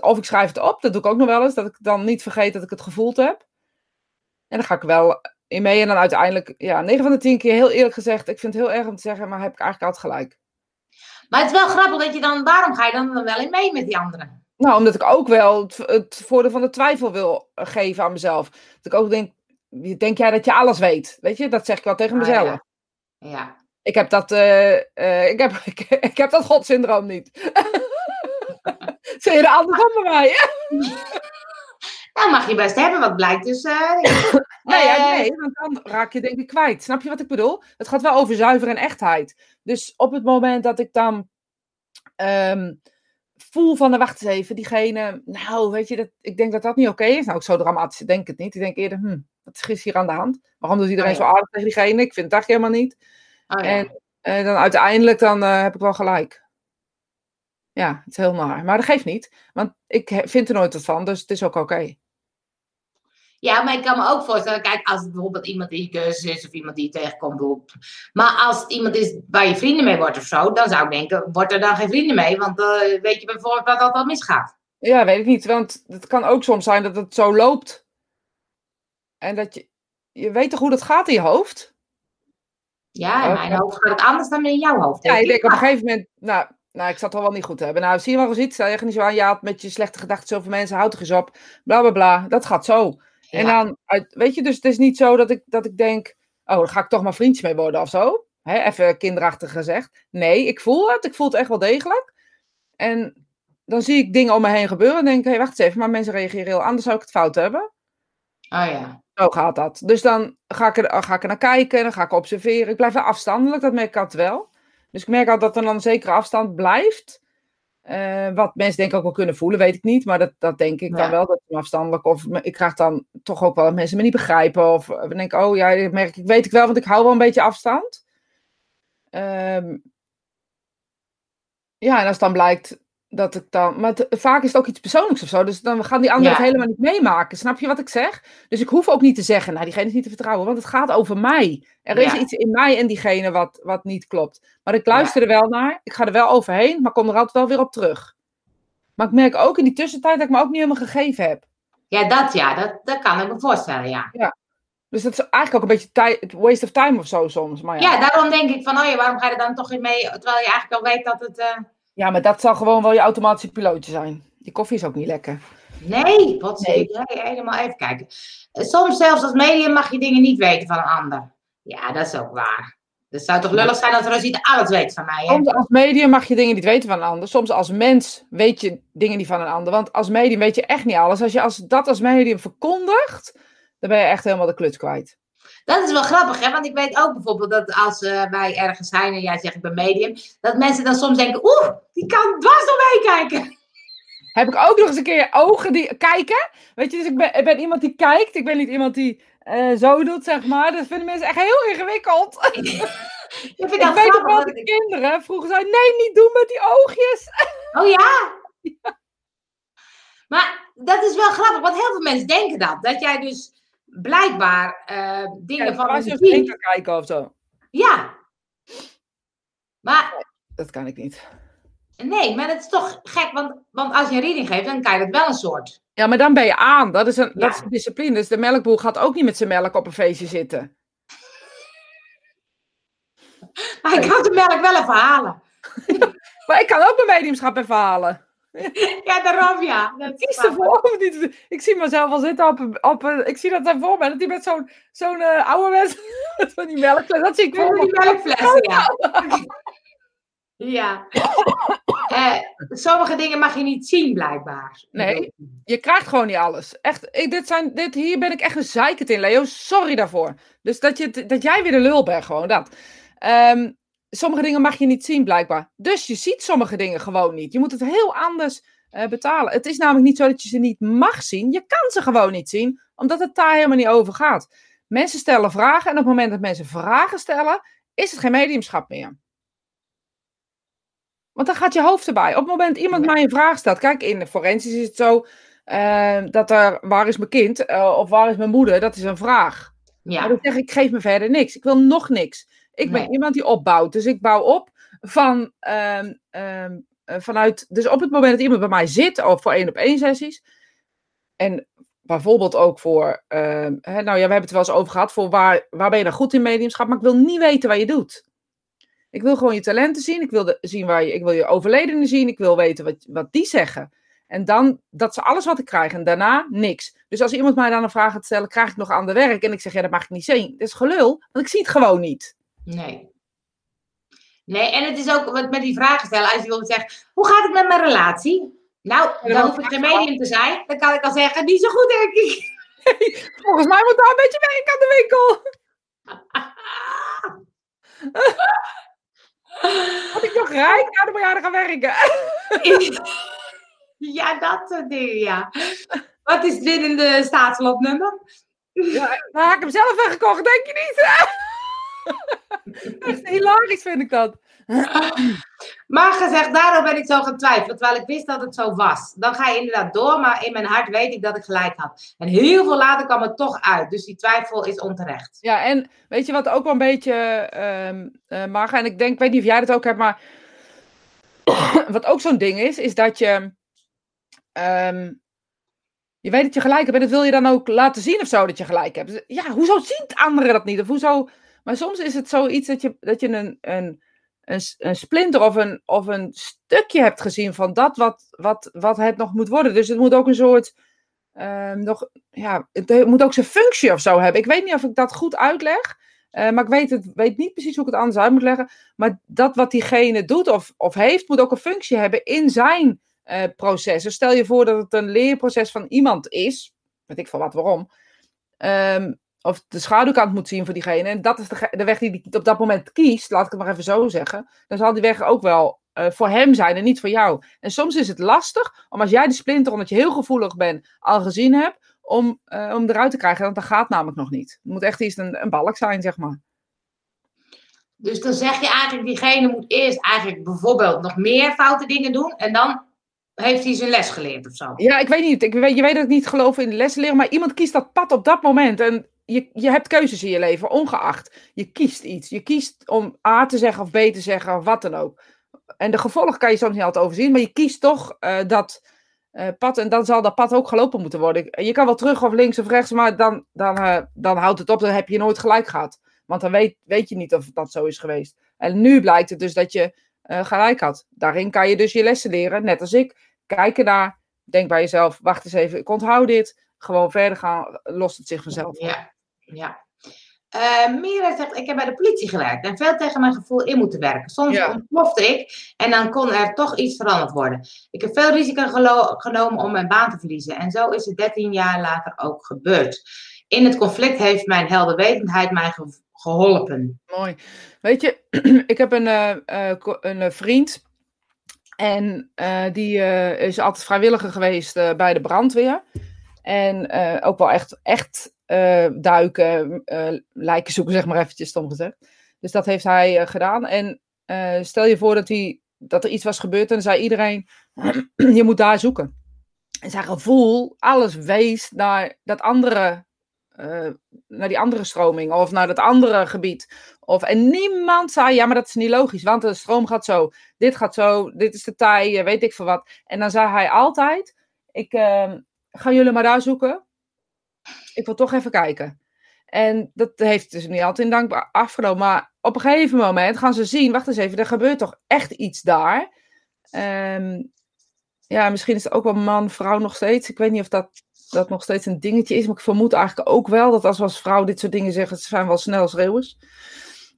of ik schrijf het op, dat doe ik ook nog wel eens, dat ik dan niet vergeet dat ik het gevoeld heb. En dan ga ik wel in mee. En dan uiteindelijk, ja, 9 van de 10 keer heel eerlijk gezegd, ik vind het heel erg om te zeggen, maar heb ik eigenlijk altijd gelijk. Maar het is wel grappig dat je dan, waarom ga je dan wel in mee met die anderen? Nou, omdat ik ook wel het, het voordeel van de twijfel wil geven aan mezelf. Dat ik ook denk, denk jij dat je alles weet? Weet je, dat zeg ik wel tegen mezelf. Ah, ja. Ja. Ik heb dat, uh, uh, ik, heb, ik, ik, heb dat godsyndroom niet. Zie je de andersom bij mij? nou, mag je best hebben, wat blijkt dus. Uh, nee, ja, nee, want dan raak je denk ik kwijt. Snap je wat ik bedoel? Het gaat wel over zuiver en echtheid. Dus op het moment dat ik dan um, voel van, de wacht eens even, diegene, nou, weet je, dat, ik denk dat dat niet oké okay is. Nou, ik zo dramatisch denk ik het niet. Ik denk eerder, hm, wat is hier aan de hand? Waarom doet iedereen oh, ja. zo aardig tegen diegene? Ik vind het eigenlijk helemaal niet. Oh, ja. En uh, dan uiteindelijk dan, uh, heb ik wel gelijk. Ja, het is heel naar. Maar dat geeft niet, want ik vind er nooit wat van, dus het is ook oké. Okay. Ja, maar ik kan me ook voorstellen, kijk, als het bijvoorbeeld iemand die je cursus is of iemand die je tegenkomt. Maar als het iemand is waar je vrienden mee wordt of zo, dan zou ik denken, wordt er dan geen vrienden mee? Want uh, weet je bijvoorbeeld wat dat al misgaat. Ja, weet ik niet, want het kan ook soms zijn dat het zo loopt. En dat je, je weet toch hoe dat gaat in je hoofd? Ja, in mijn hoofd gaat het anders dan in jouw hoofd. Ja, ik denk op een gegeven moment, nou, nou, ik zat het wel niet goed te hebben. Nou, zie je wel eens iets, stel je niet zo aan, je had met je slechte gedachten zoveel mensen, houd er eens op, bla bla bla, dat gaat zo. Ja. En dan, weet je, dus het is niet zo dat ik, dat ik denk, oh, dan ga ik toch maar vriendjes mee worden of zo. Hè, even kinderachtig gezegd. Nee, ik voel het, ik voel het echt wel degelijk. En dan zie ik dingen om me heen gebeuren en denk ik, hé, hey, wacht eens even, maar mensen reageren heel anders, zou ik het fout hebben? Oh ja. Zo gaat dat. Dus dan ga ik, er, ga ik er naar kijken, dan ga ik observeren. Ik blijf wel afstandelijk, dat merk ik altijd wel. Dus ik merk altijd dat er dan een zekere afstand blijft. Uh, wat mensen denk ik ook wel kunnen voelen, weet ik niet. Maar dat, dat denk ik ja. dan wel, dat ik afstandelijk. Of ik krijg dan toch ook wel dat mensen me niet begrijpen. Of dan denk ik, oh ja, dat merk ik, weet ik wel, want ik hou wel een beetje afstand. Um, ja, en als dan blijkt dat ik dan. Maar het, vaak is het ook iets persoonlijks of zo. Dus dan gaan die anderen ja. het helemaal niet meemaken. Snap je wat ik zeg? Dus ik hoef ook niet te zeggen, nou, diegene is niet te vertrouwen. Want het gaat over mij. Er is iets in mij en diegene wat, wat niet klopt. Maar ik luister ja. er wel naar. Ik ga er wel overheen, maar kom er altijd wel weer op terug. Maar ik merk ook in die tussentijd dat ik me ook niet helemaal gegeven heb. Ja, dat ja. Dat, dat kan ik me voorstellen, ja. Ja. Dus dat is eigenlijk ook een beetje waste of time of zo soms. Maar ja. daarom denk ik van, oh ja, waarom ga je er dan toch in mee? Terwijl je eigenlijk al weet dat het... Uh... Ja, maar dat zal gewoon wel je automatische pilootje zijn. Die koffie is ook niet lekker. Nee, wat zeg nee. jij? Helemaal even kijken. Soms zelfs als medium mag je dingen niet weten van een ander. Ja, dat is ook waar. Het zou toch lullig zijn als Rosita alles weet van mij. Hè? Soms als medium mag je dingen niet weten van een ander. Soms als mens weet je dingen niet van een ander. Want als medium weet je echt niet alles. Als je als, dat als medium verkondigt, dan ben je echt helemaal de kluts kwijt. Dat is wel grappig, hè? Want ik weet ook bijvoorbeeld dat als uh, wij ergens zijn en jij zegt ik ben medium, dat mensen dan soms denken, oeh, die kan dwars door meekijken. Heb ik ook nog eens een keer ogen die kijken. Weet je, dus ik ben, ik ben iemand die kijkt. Ik ben niet iemand die uh, zo doet, zeg maar. Dat vinden mensen echt heel ingewikkeld. ik, weet ook wel de kinderen vroeger zeiden, nee, niet doen met die oogjes. Oh ja? ja? Maar dat is wel grappig, want heel veel mensen denken dat. Dat jij dus blijkbaar uh, dingen ja, van... Een kan kijken of zo. Ja. Maar... Dat kan ik niet. Nee, maar het is toch gek, want, want als je een reading geeft, dan kan je het wel een soort. Ja, maar dan ben je aan. Dat is een, dat is een discipline. Dus de melkboer gaat ook niet met zijn melk op een feestje zitten. Maar ik kan de melk wel even halen. maar ik kan ook mijn mediumschap even halen. Ja, daarom ja. Dat ik kies ervoor of niet. Ik zie mezelf al zitten op, op ik zie dat daar voor me, dat die met zo'n zo'n uh, oude mens, van die melkfles, dat zie ik voor me. Die melkfles, ja. Ja. Uh, sommige dingen mag je niet zien, blijkbaar. Nee, je krijgt gewoon niet alles. Echt, ik, dit zijn, dit, hier ben ik echt een zeikert in, Leo. Sorry daarvoor. Dus dat, je, dat jij weer de lul bent, gewoon dat. Um, sommige dingen mag je niet zien, blijkbaar. Dus je ziet sommige dingen gewoon niet. Je moet het heel anders uh, betalen. Het is namelijk niet zo dat je ze niet mag zien. Je kan ze gewoon niet zien, omdat het daar helemaal niet over gaat. Mensen stellen vragen en op het moment dat mensen vragen stellen, is het geen mediumschap meer. Want dan gaat je hoofd erbij. Op het moment dat iemand mij een vraag stelt. Kijk, in de forensisch is het zo uh, dat er, waar is mijn kind uh, of waar is mijn moeder? Dat is een vraag. Ja. Maar dan zeg ik, ik geef me verder niks. Ik wil nog niks. Ik ben iemand die opbouwt. Dus ik bouw op van, uh, vanuit, dus op het moment dat iemand bij mij zit, of voor één op één sessies. En bijvoorbeeld ook voor, hè, nou ja, we hebben het er wel eens over gehad, voor waar, waar ben je dan goed in mediumschap, maar ik wil niet weten wat je doet. Ik wil gewoon je talenten zien. Ik wil, de, zien waar je, ik wil je overledenen zien. Ik wil weten wat, wat die zeggen. En dan, dat ze alles wat ik krijg. En daarna niks. Dus als iemand mij dan een vraag gaat stellen, krijg ik nog aan de werk. En ik zeg, ja, dat mag ik niet zien. Dat is gelul, want ik zie het gewoon niet. Nee. Nee, en het is ook wat met die vragen stellen. Als je bijvoorbeeld zegt, hoe gaat het met mijn relatie? Nou, dan hoef ik geen medium te zijn. Dan kan ik al zeggen, niet zo goed, denk ik. volgens mij moet daar een beetje werk aan de winkel. Had ik nog rijk? Nou, dan moet jij gaan werken. ja, dat soort dingen, ja. Wat is dit in de staatslotnummer? Ja, dan had ik hem zelf weggekocht, denk je niet? Echt hilarisch vind ik dat. Maar gezegd, daarom ben ik zo getwijfeld, terwijl ik wist dat het zo was. Dan ga je inderdaad door, maar in mijn hart weet ik dat ik gelijk had. En heel veel later kwam het toch uit, dus die twijfel is onterecht. Ja, en weet je wat ook wel een beetje, uh, Marga, en ik denk, ik weet niet of jij dat ook hebt, maar wat ook zo'n ding is, is dat je, ehm, je weet dat je gelijk hebt en dat wil je dan ook laten zien of zo, dat je gelijk hebt. Ja, hoezo zien anderen dat niet? Of hoezo, maar soms is het zoiets dat je, dat je een, een een, een splinter of een, of een stukje hebt gezien van dat wat, wat, wat het nog moet worden. Dus het moet ook een soort. Ehm, nog, ja, het moet ook zijn functie of zo hebben. Ik weet niet of ik dat goed uitleg. Uh, maar ik weet, het, weet niet precies hoe ik het anders uit moet leggen. Maar dat wat diegene doet of, of heeft, moet ook een functie hebben in zijn uh, proces. Dus stel je voor dat het een leerproces van iemand is. Weet ik van wat, waarom. Um, of de schaduwkant moet zien voor diegene. En dat is de, weg die hij op dat moment kiest, laat ik het maar even zo zeggen. Dan zal die weg ook wel uh, voor hem zijn en niet voor jou. En soms is het lastig om als jij de splinter, omdat je heel gevoelig bent, al gezien hebt, om, uh, om eruit te krijgen. Want dat gaat namelijk nog niet. Het moet echt iets een, een balk zijn, zeg maar. Dus dan zeg je eigenlijk, diegene moet eerst eigenlijk bijvoorbeeld nog meer foute dingen doen. En dan heeft hij zijn les geleerd of zo. Ja, ik weet niet. Ik weet, je weet dat ik niet geloof in de les leren. Maar iemand kiest dat pad op dat moment. En je, je hebt keuzes in je leven, ongeacht. Je kiest iets. Je kiest om A te zeggen of B te zeggen of wat dan ook. En de gevolgen kan je soms niet altijd overzien, maar je kiest toch uh, dat uh, pad en dan zal dat pad ook gelopen moeten worden. Je kan wel terug of links of rechts, maar dan, dan, uh, dan houdt het op, dan heb je nooit gelijk gehad. Want dan weet, weet je niet of dat zo is geweest. En nu blijkt het dus dat je gelijk had. Daarin kan je dus je lessen leren, net als ik. Kijk ernaar, denk bij jezelf, wacht eens even, ik onthoud dit. Gewoon verder gaan, lost het zich vanzelf. Ja ja. Uh, Mira zegt, ik heb bij de politie gewerkt en veel tegen mijn gevoel in moeten werken. Soms ja. ontplofte ik en dan kon er toch iets veranderd worden. Ik heb veel risico genomen om mijn baan te verliezen. En zo is het 13 jaar later ook gebeurd. In het conflict heeft mijn helderwetendheid mij geholpen. Mooi. Weet je, ik heb een, uh, een vriend en uh, die is altijd vrijwilliger geweest bij de brandweer. En ook wel echt, echt duiken, lijken zoeken, zeg maar eventjes stom gezegd. Dus dat heeft hij gedaan. En stel je voor dat, hij, dat er iets was gebeurd en dan zei iedereen, je moet daar zoeken. En zijn gevoel, alles wees naar dat andere naar die andere stroming of naar dat andere gebied. Of, en niemand zei, ja, maar dat is niet logisch, want de stroom gaat zo, dit gaat zo, dit is de tij, weet ik veel wat. En dan zei hij altijd, ik uh, ga jullie maar daar zoeken. Ik wil toch even kijken. En dat heeft dus niet altijd in dank afgenomen. Maar op een gegeven moment gaan ze zien, wacht eens even, er gebeurt toch echt iets daar. Um, ja, misschien is het ook wel man, vrouw nog steeds. Ik weet niet of dat dat nog steeds een dingetje is. Maar ik vermoed eigenlijk ook wel dat als we als vrouw dit soort dingen zeggen, ze zijn wel snel schreeuwers.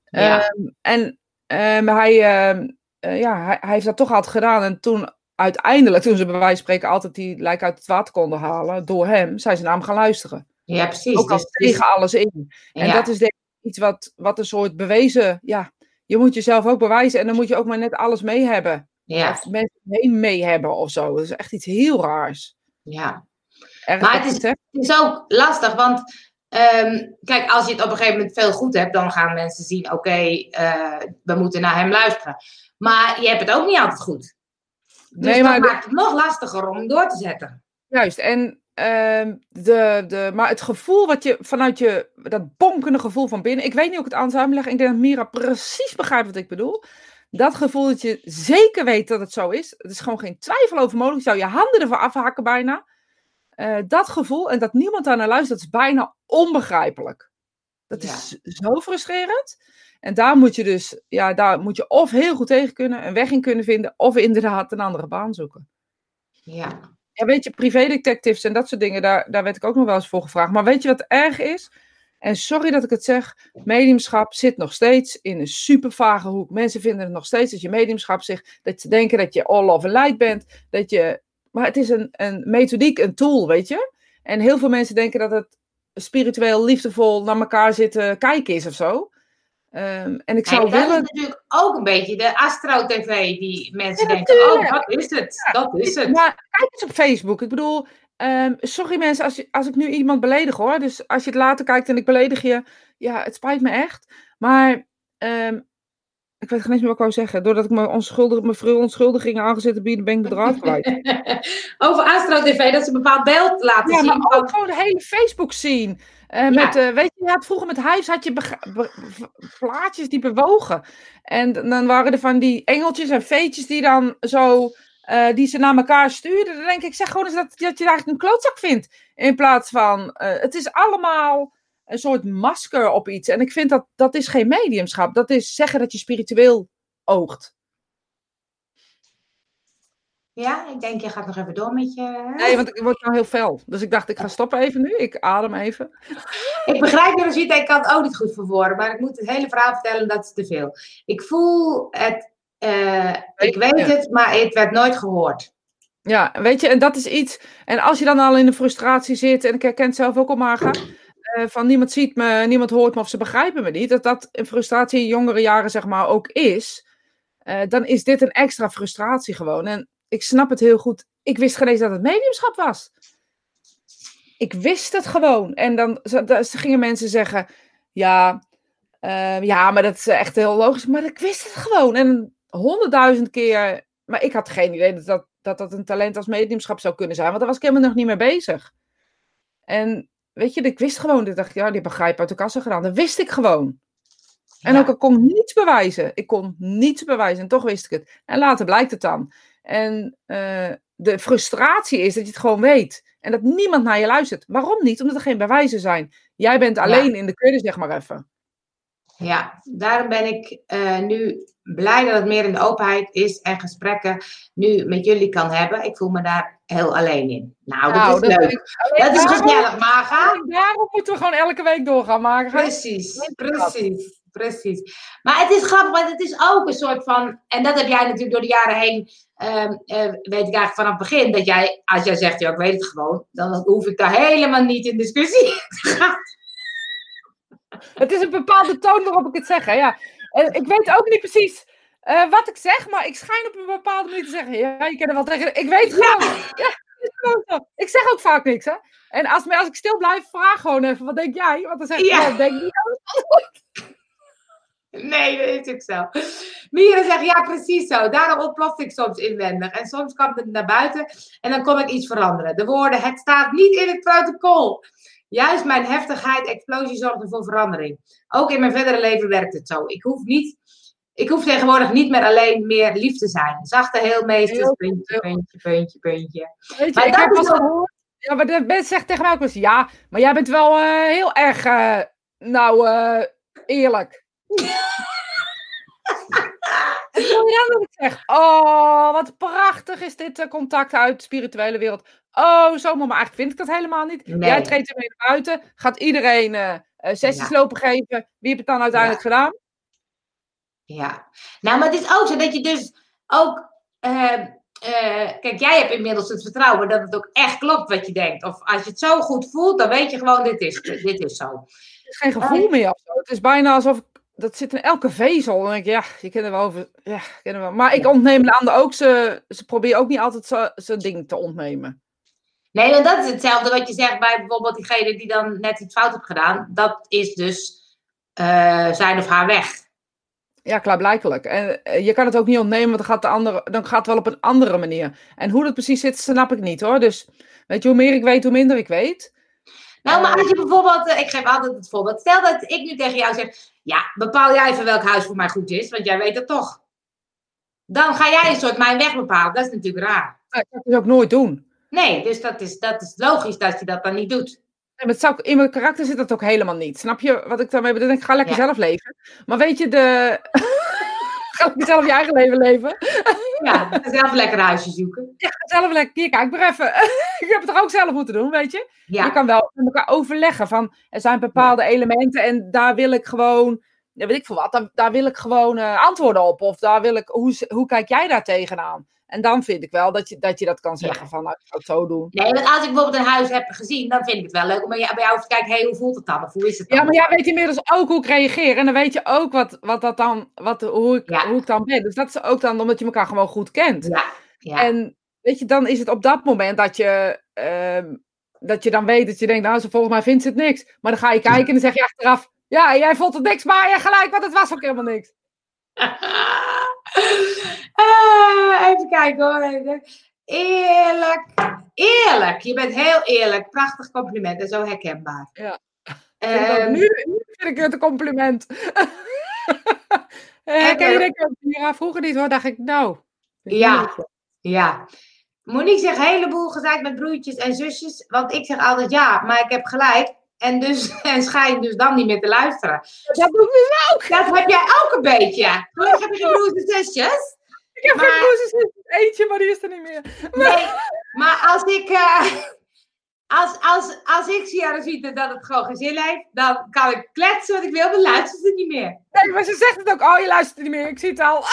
Ja. Ehm, en um, hij, uh, ja, hij, hij, heeft dat toch altijd gedaan. En toen uiteindelijk, toen ze bij wijze van spreken altijd die lijk uit het water konden halen, door hem, zijn ze naar hem gaan luisteren. Ja, precies. Ook al dus, tegen alles in. En dat is denk ik iets wat, wat een soort bewezen, ja, je moet jezelf ook bewijzen en dan moet je ook maar net alles mee hebben. Ja. Of mensen mee, mee hebben of zo. Dat is echt iets heel raars. Ja, maar het is, het is, ook lastig, want ehm, kijk, als je het op een gegeven moment veel goed hebt, dan gaan mensen zien: oké, eh, we moeten naar hem luisteren. Maar je hebt het ook niet altijd goed. Dus nee, maar dat maakt het nog lastiger om door te zetten. Juist, en uh, de, de, maar het gevoel wat je vanuit je, dat bonkende gevoel van binnen, ik weet niet hoe ik het aan zou leggen, ik denk dat Mira precies begrijpt wat ik bedoel. Dat gevoel dat je zeker weet dat het zo is, het is gewoon geen twijfel over mogelijk. Je zou je handen ervoor afhakken bijna. Uh, dat gevoel en dat niemand daar naar luistert, dat is bijna onbegrijpelijk. Dat is zo frustrerend. En daar moet je dus, ja, daar moet je of heel goed tegen kunnen, een weg in kunnen vinden, of inderdaad een andere baan zoeken. Ja. Ja, weet je, privédetectives en dat soort dingen, daar, daar werd ik ook nog wel eens voor gevraagd. Maar weet je wat erg is? En sorry dat ik het zeg, mediumschap zit nog steeds in een super vage hoek. Mensen vinden het nog steeds dat je mediumschap zegt, dat ze denken dat je all over light bent, dat je maar het is een, een methodiek, een tool, weet je. En heel veel mensen denken dat het spiritueel liefdevol naar elkaar zitten kijken is of zo. Um, en ik zou en dat willen... is natuurlijk ook een beetje de Astro-TV die mensen denken, oh, dat is het, dat is het. Maar kijk eens op Facebook. Ik bedoel, um, sorry mensen als, als ik nu iemand beledig hoor. Dus als je het later kijkt en ik beledig je, ja, het spijt me echt. Maar um, ik weet geen eens meer wat ik wou zeggen. Doordat ik me onschuldig, veel onschuldigingen aangezet heb, ben ik bedraad kwijt. Over Astro TV, dat ze een bepaald beeld laten zien. Ja, maar ook gewoon de hele Facebook zien. Uh, met, uh, weet je, had, vroeger met huis had je plaatjes die bewogen. En dan waren er van die engeltjes en veetjes die dan zo, uh, die ze naar elkaar stuurden. Dan denk ik, zeg gewoon eens dat, dat je eigenlijk een klootzak vindt. In plaats van, het is allemaal een soort masker op iets. En ik vind dat dat is geen mediumschap. Dat is zeggen dat je spiritueel oogt. Ja, ik denk je gaat nog even door met je. Nee, want ik word nou heel fel. Dus ik dacht, ik ga stoppen even nu. Ik adem even. Ik begrijp je, Rosita, ik kan het ook niet goed verwoorden. Maar ik moet het hele verhaal vertellen, dat is te veel. Ik voel het, uh, ik weet het, maar het werd nooit gehoord. Ja, weet je, en dat is iets. En als je dan al in de frustratie zit, en ik herken het zelf ook al, Marga. Eh, van niemand ziet me, niemand hoort me of ze begrijpen me niet, dat dat een frustratie in jongere jaren zeg maar ook is, uh, dan is dit een extra frustratie gewoon. En ik snap het heel goed. Ik wist geen eens dat het mediumschap was. Ik wist het gewoon. En dan, dan gingen mensen zeggen, ja, uh, ja, maar dat is echt heel logisch. Maar ik wist het gewoon. En honderdduizend keer, maar ik had geen idee dat dat, dat dat een talent als mediumschap zou kunnen zijn, want daar was ik helemaal nog niet mee bezig. En Weet je, ik wist gewoon, ik dacht, ja, die begrijp uit de kassen gedaan. Dat wist ik gewoon. En ook al kon ik niets bewijzen. Ik kon niets bewijzen en toch wist ik het. En later blijkt het dan. En uh, de frustratie is dat je het gewoon weet. En dat niemand naar je luistert. Waarom niet? Omdat er geen bewijzen zijn. Jij bent alleen in de kudde, zeg maar even. Ja, daarom ben ik uh, nu blij dat het meer in de openheid is en gesprekken nu met jullie kan hebben. Ik voel me daar heel alleen in. Nou, dat nou, is dat leuk. dat is gezellig, Maga. Daarom moeten we gewoon elke week doorgaan, Maga. Precies, precies. Precies. Maar het is grappig, want het is ook een soort van. En dat heb jij natuurlijk door de jaren heen. Um, uh, weet ik eigenlijk vanaf het begin. Dat jij, als jij zegt, ja, ik weet het gewoon. Dan hoef ik daar helemaal niet in discussie te gaan. Het is een bepaalde toon waarop ik het zeg. Hè? Ja. En ik weet ook niet precies uh, wat ik zeg, maar ik schijn op een bepaalde manier te zeggen. Ja, je kan er wel tegen. Ik weet gewoon. Ja. ja ik zeg ook vaak niks, hè? En als, als ik stil blijf, vraag gewoon even: wat denk jij? Want dan zeg ik: ja. denk niet Nee, dat is ook zo. Mieren zegt, ja, precies zo. Daarom ontploft ik soms inwendig. En soms kwam het naar buiten en dan kon ik iets veranderen. De woorden, het staat niet in het protocol. Juist mijn heftigheid, explosie zorgde voor verandering. Ook in mijn verdere leven werkt het zo. Ik hoef, niet, ik hoef tegenwoordig niet meer alleen meer lief te zijn. Zachte heelmeesters, puntje, puntje, puntje, puntje. Weet je, maar ik heb is gehoord. Ja, maar de mensen zegt tegen mij ook eens, ja, maar jij bent wel uh, heel erg, uh, nou, uh, eerlijk. en je dan ik zeg, oh, wat prachtig is dit contact uit de spirituele wereld. Oh, zo, maar eigenlijk vind ik dat helemaal niet. Nee. Jij treedt ermee naar buiten, gaat iedereen uh, sessies lopen geven. Wie heeft het dan uiteindelijk ja. gedaan? Ja, nou, maar het is ook zo dat je dus ook. Uh, uh, kijk, jij hebt inmiddels het vertrouwen dat het ook echt klopt wat je denkt. Of als je het zo goed voelt, dan weet je gewoon: dit is, dit is zo. Het is geen gevoel meer of zo. Het is bijna alsof ik dat zit in elke vezel. Dan denk ik, ja, je kent er wel over. Ja, ken er wel. Maar ik ontneem de ander ook. Ze, ze proberen ook niet altijd zijn ding te ontnemen. Nee, en dat is hetzelfde wat je zegt bij bijvoorbeeld diegene die dan net iets fout heeft gedaan. Dat is dus uh, zijn of haar weg. Ja, klaarblijkelijk. En uh, je kan het ook niet ontnemen, want dan gaat, de andere, dan gaat het wel op een andere manier. En hoe dat precies zit, snap ik niet hoor. Dus weet je, hoe meer ik weet, hoe minder ik weet. Nou, maar als je bijvoorbeeld, uh, ik geef altijd het voorbeeld. Stel dat ik nu tegen jou zeg, ja, bepaal jij even welk huis voor mij goed is, want jij weet het toch. Dan ga jij een soort mijn weg bepalen. Dat is natuurlijk raar. Ja, dat kan je ook nooit doen. Nee, dus dat is, dat is logisch dat je dat dan niet doet. Nee, maar zou, in mijn karakter zit dat ook helemaal niet. Snap je wat ik daarmee bedoel? Ik ga lekker zelf leven. Maar weet je, de... ga je zelf je eigen leven leven? ja, zelf lekker huisje zoeken. Ja, zelf lekker. Hier, kijk maar even. ik heb het toch ook zelf moeten doen, weet je? Ja. Je kan wel met elkaar overleggen van, er zijn bepaalde elementen en daar wil ik gewoon, weet ik veel wat, daar, daar wil ik gewoon uh, antwoorden op. Of daar wil ik, hoe, hoe kijk jij daar tegenaan? En dan vind ik wel dat je dat, je dat kan zeggen van, nou, ik zou het zo doen. Nee, want als ik bijvoorbeeld een huis heb gezien, dan vind ik het wel leuk om bij jou te kijken, hey, hoe voelt het dan? Of hoe is het dan? Ja, maar jij weet inmiddels ook hoe ik reageer. En dan weet je ook wat, wat dat dan, wat, hoe, ik, hoe ik dan ben. Dus dat is ook dan omdat je elkaar gewoon goed kent. Ja, ja. En weet je, dan is het op dat moment dat je, uh, dat je dan weet dat je denkt, nou, ze volgens mij vindt ze het niks. Maar dan ga je kijken en dan zeg je achteraf, ja, jij vond het niks, maar je gelijk, want het was ook helemaal niks. Ah, even kijken hoor. Eerlijk. Eerlijk. Je bent heel eerlijk. Prachtig compliment en zo herkenbaar. Ja. Um, nu, nu, vind ik het een compliment. je ja, vroeger niet hoor, dacht ik, nou. Ja, ja. Monique zegt een heleboel gezegd met broertjes en zusjes. Want ik zeg altijd ja, maar ik heb gelijk. En, dus, en schijn dus dan niet meer te luisteren. Dat doe ik dus ook. Dat heb jij ook een beetje. Gelukkig heb je broers en zusjes. Ik heb maar... geen broers en zusjes. Eentje, maar die is er niet meer. Nee, maar als ik... Uh, als, als, als ik zie ziet dat het gewoon geen zin heeft, dan kan ik kletsen wat ik wil, maar luistert het niet meer. Nee, maar ze zegt het ook. Oh, je luistert niet meer. Ik zie het al.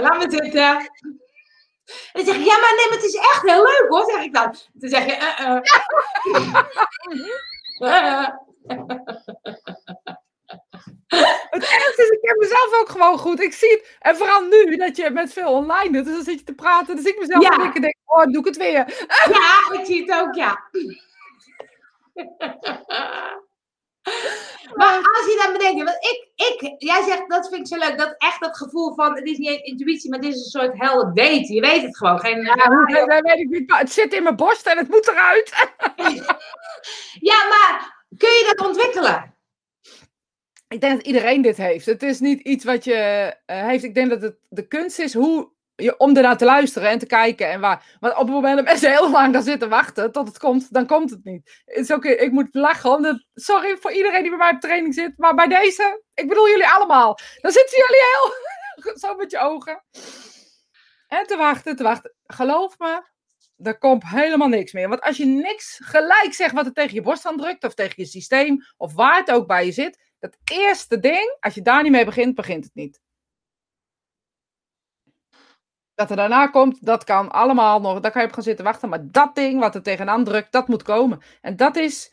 Laat me zitten. En dan zeg je, ja, maar nee, maar het is echt heel leuk hoor, zeg ik dan. Dan zeg je, uh, uh. Het ergste is, ik heb mezelf ook gewoon goed. Ik zie het. En vooral nu, dat je met veel online doet. Dus dan zit je te praten. Dus ik mezelf ja. en denk, oh, doe ik het weer. Ja, ik zie het ook, ja. Maar als je dan bedenkt, want ik, ik, jij zegt, dat vind ik zo leuk, dat echt dat gevoel van, het is niet intuïtie, maar het is een soort helder weten. Je weet het gewoon. Geen, ja, dat weet ik niet. Het zit in mijn borst en het moet eruit. ja, maar kun je dat ontwikkelen? Ik denk dat iedereen dit heeft. Het is niet iets wat je uh, heeft. Ik denk dat het de kunst is hoe om ernaar te luisteren en te kijken. En waar, maar op het moment dat mensen heel lang gaan zitten wachten tot het komt, dan komt het niet. Is ik moet lachen. Sorry voor iedereen die bij mij op training zit. Maar bij deze, ik bedoel jullie allemaal. Dan zitten jullie heel zo met je ogen. En te wachten, te wachten. Geloof me, er komt helemaal niks meer. Want als je niks gelijk zegt wat er tegen je borst aan drukt, of tegen je systeem, of waar het ook bij je zit, dat eerste ding, als je daar niet mee begint, begint het niet. Dat er daarna komt, dat kan allemaal nog. Daar kan je op gaan zitten wachten. Maar dat ding wat er tegenaan drukt, dat moet komen. En dat is.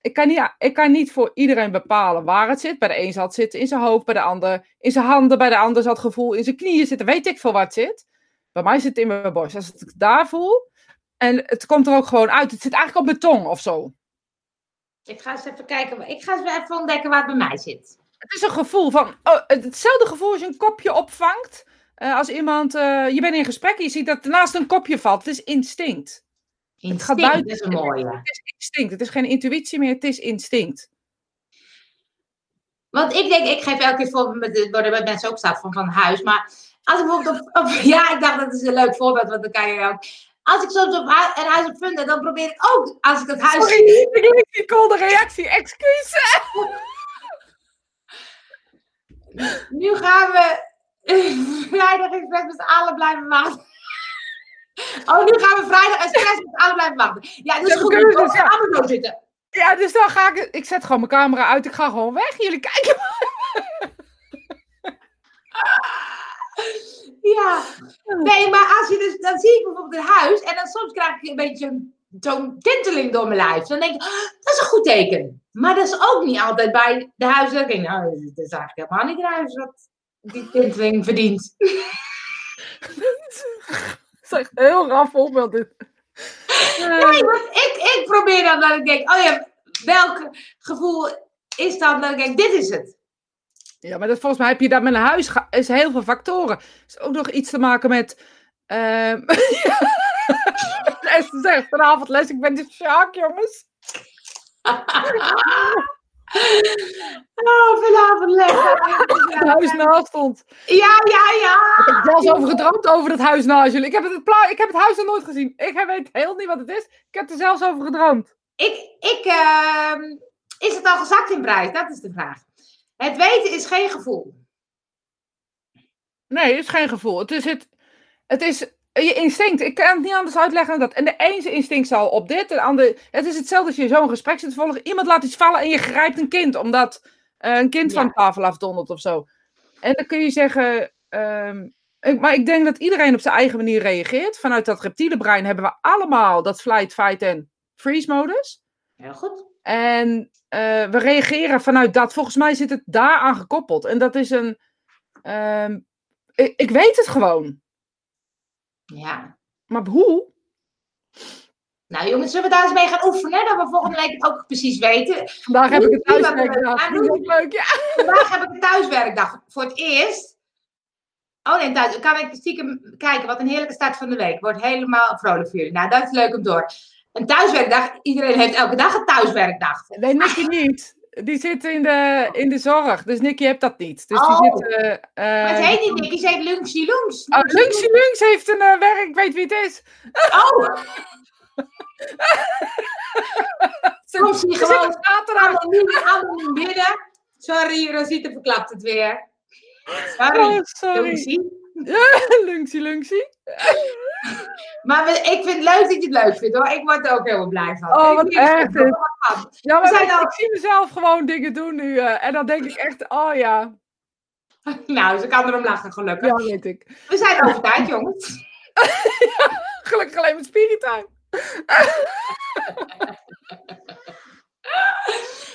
Ik kan, niet, ik kan niet voor iedereen bepalen waar het zit. Bij de een zal het zitten in zijn hoofd, bij de ander in zijn handen, bij de ander zal het gevoel in zijn knieën zitten. Weet ik veel waar het zit. Bij mij zit het in mijn borst. Als ik het daar voel en het komt er ook gewoon uit. Het zit eigenlijk op mijn tong of zo. Ik ga eens even kijken. Ik ga eens even ontdekken waar het bij mij zit. Het is een gevoel van, oh, hetzelfde gevoel als je een kopje opvangt. Uh, als iemand, uh, je bent in gesprek en je ziet dat er naast een kopje valt. Het is instinct. Instinct, het gaat buiten, is een mooie. Het is instinct, het is geen intuïtie meer, het is instinct. Want ik denk, ik geef elke keer voorbeeld, met, waar met mensen ook staat van, van huis. Maar als ik bijvoorbeeld op, op, ja, ik dacht dat is een leuk voorbeeld, want dan kan je ook. Als ik soms op een huis op vinden, dan probeer ik ook, als ik het huis... Sorry, ik niet de reactie, excuus. nu gaan we vrijdag expres met z'n allen blijven wachten. Oh, nu gaan we vrijdag expres met z'n allen blijven wachten. Ja, dus goed, we gaan allemaal zo zitten. Ja, dus dan ga ik... Ik zet gewoon mijn camera uit. Ik ga gewoon weg. Jullie kijken Ja. Nee, maar als je dus... Dan zie ik bijvoorbeeld een huis. En dan soms krijg ik een beetje zo'n tinteling door mijn lijf. Dan denk ik, oh, dat is een goed teken. Maar dat is ook niet altijd bij de huizen. Ik denk, nou, dat is eigenlijk helemaal niet een huis wat die tinteling verdient. dat is echt heel raar voorbeeld dit. Want ik, ik probeer dan dat ik denk, oh ja, welk gevoel is dan dat ik denk, dit is het. Ja, maar dat, volgens mij heb je dat met een huis, is heel veel factoren. is ook nog iets te maken met... Uh, Esther zegt vanavond les, ik ben de Sjaak, jongens. Oh, vanavond lekker. Het huis naast stond. Ja, ja, ja. Ik heb zelfs over gedroomd over het huis naast jullie. Ik heb het, ik heb het huis nog nooit gezien. Ik weet heel niet wat het is. Ik heb er zelfs over gedroomd. Ik, ik, uh, is het al gezakt in prijs? Dat is de vraag. Het weten is geen gevoel. Nee, het is geen gevoel. Het is, het, het is je instinct. Ik kan het niet anders uitleggen dan dat. En de ene instinct zal op dit, de andere... Het is hetzelfde als je zo'n gesprek zit te volgen. Iemand laat iets vallen en je grijpt een kind, omdat uh, een kind van tafel afdondert of zo. En dan kun je zeggen... Um, ik, maar ik denk dat iedereen op zijn eigen manier reageert. Vanuit dat reptiele brein hebben we allemaal dat flight, fight en freeze modus. Heel goed. En uh, we reageren vanuit dat. Volgens mij zit het daaraan gekoppeld. En dat is een... Um, ik, ik weet het gewoon. Ja. Maar hoe? Nou jongens, zullen we daar eens mee gaan oefenen? Dat we volgende week ook precies weten. Vandaag heb ik het thuiswerkdag. leuk, ja. Vandaag heb ik een thuiswerkdag. Voor het eerst. Oh nee, thuis. Kan ik stiekem kijken. Wat een heerlijke start van de week. Wordt helemaal vrolijk voor jullie. Nou, dat is leuk om door. Een thuiswerkdag. Iedereen heeft elke dag een thuiswerkdag. Nee, Nicky niet. Die zit in de, in de zorg, dus Nicky heeft dat niet. Dus oh. die zit, uh, maar het heet niet Nicky, ze heet Lunxie Lunx. Oh, Lunxie Lunx heeft een uh, werk, ik weet wie het is. Oh! Soms zie je gewoon anoniem, anoniem binnen. Sorry, Rosita verklapt het weer. Sorry, oh, sorry. Lunxie. Lunxie, Lunxie. Maar ik vind het leuk dat je het leuk vindt hoor. Ik word er ook helemaal blij van. Oh, wat echt. Ja, maar ik, al... ik zie mezelf gewoon dingen doen nu. Uh, en dan denk ik echt, oh ja. Nou, ze kan erom lachen, gelukkig. Ja, weet ik. We zijn over tijd, jongens. ja, gelukkig alleen met Spirit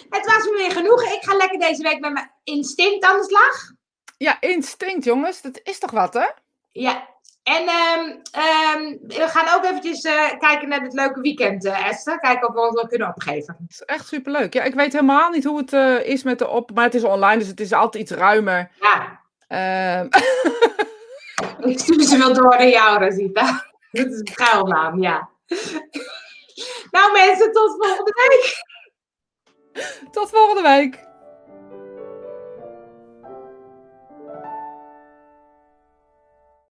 Het was me weer genoeg. Ik ga lekker deze week met mijn instinct aan de slag. Ja, instinct, jongens. Dat is toch wat, hè? Ja, en um, we gaan ook eventjes uh, kijken naar het leuke weekend, uh, Esther. Kijken of we ons wel kunnen opgeven. Het is echt superleuk. Ja, ik weet helemaal niet hoe het uh, is met de op... Maar het is online, dus het is altijd iets ruimer. Ja. Um... ik stuur ze wel door naar jou, Rosita. Dit is een schuilnaam, ja. nou mensen, tot volgende week. Tot volgende week.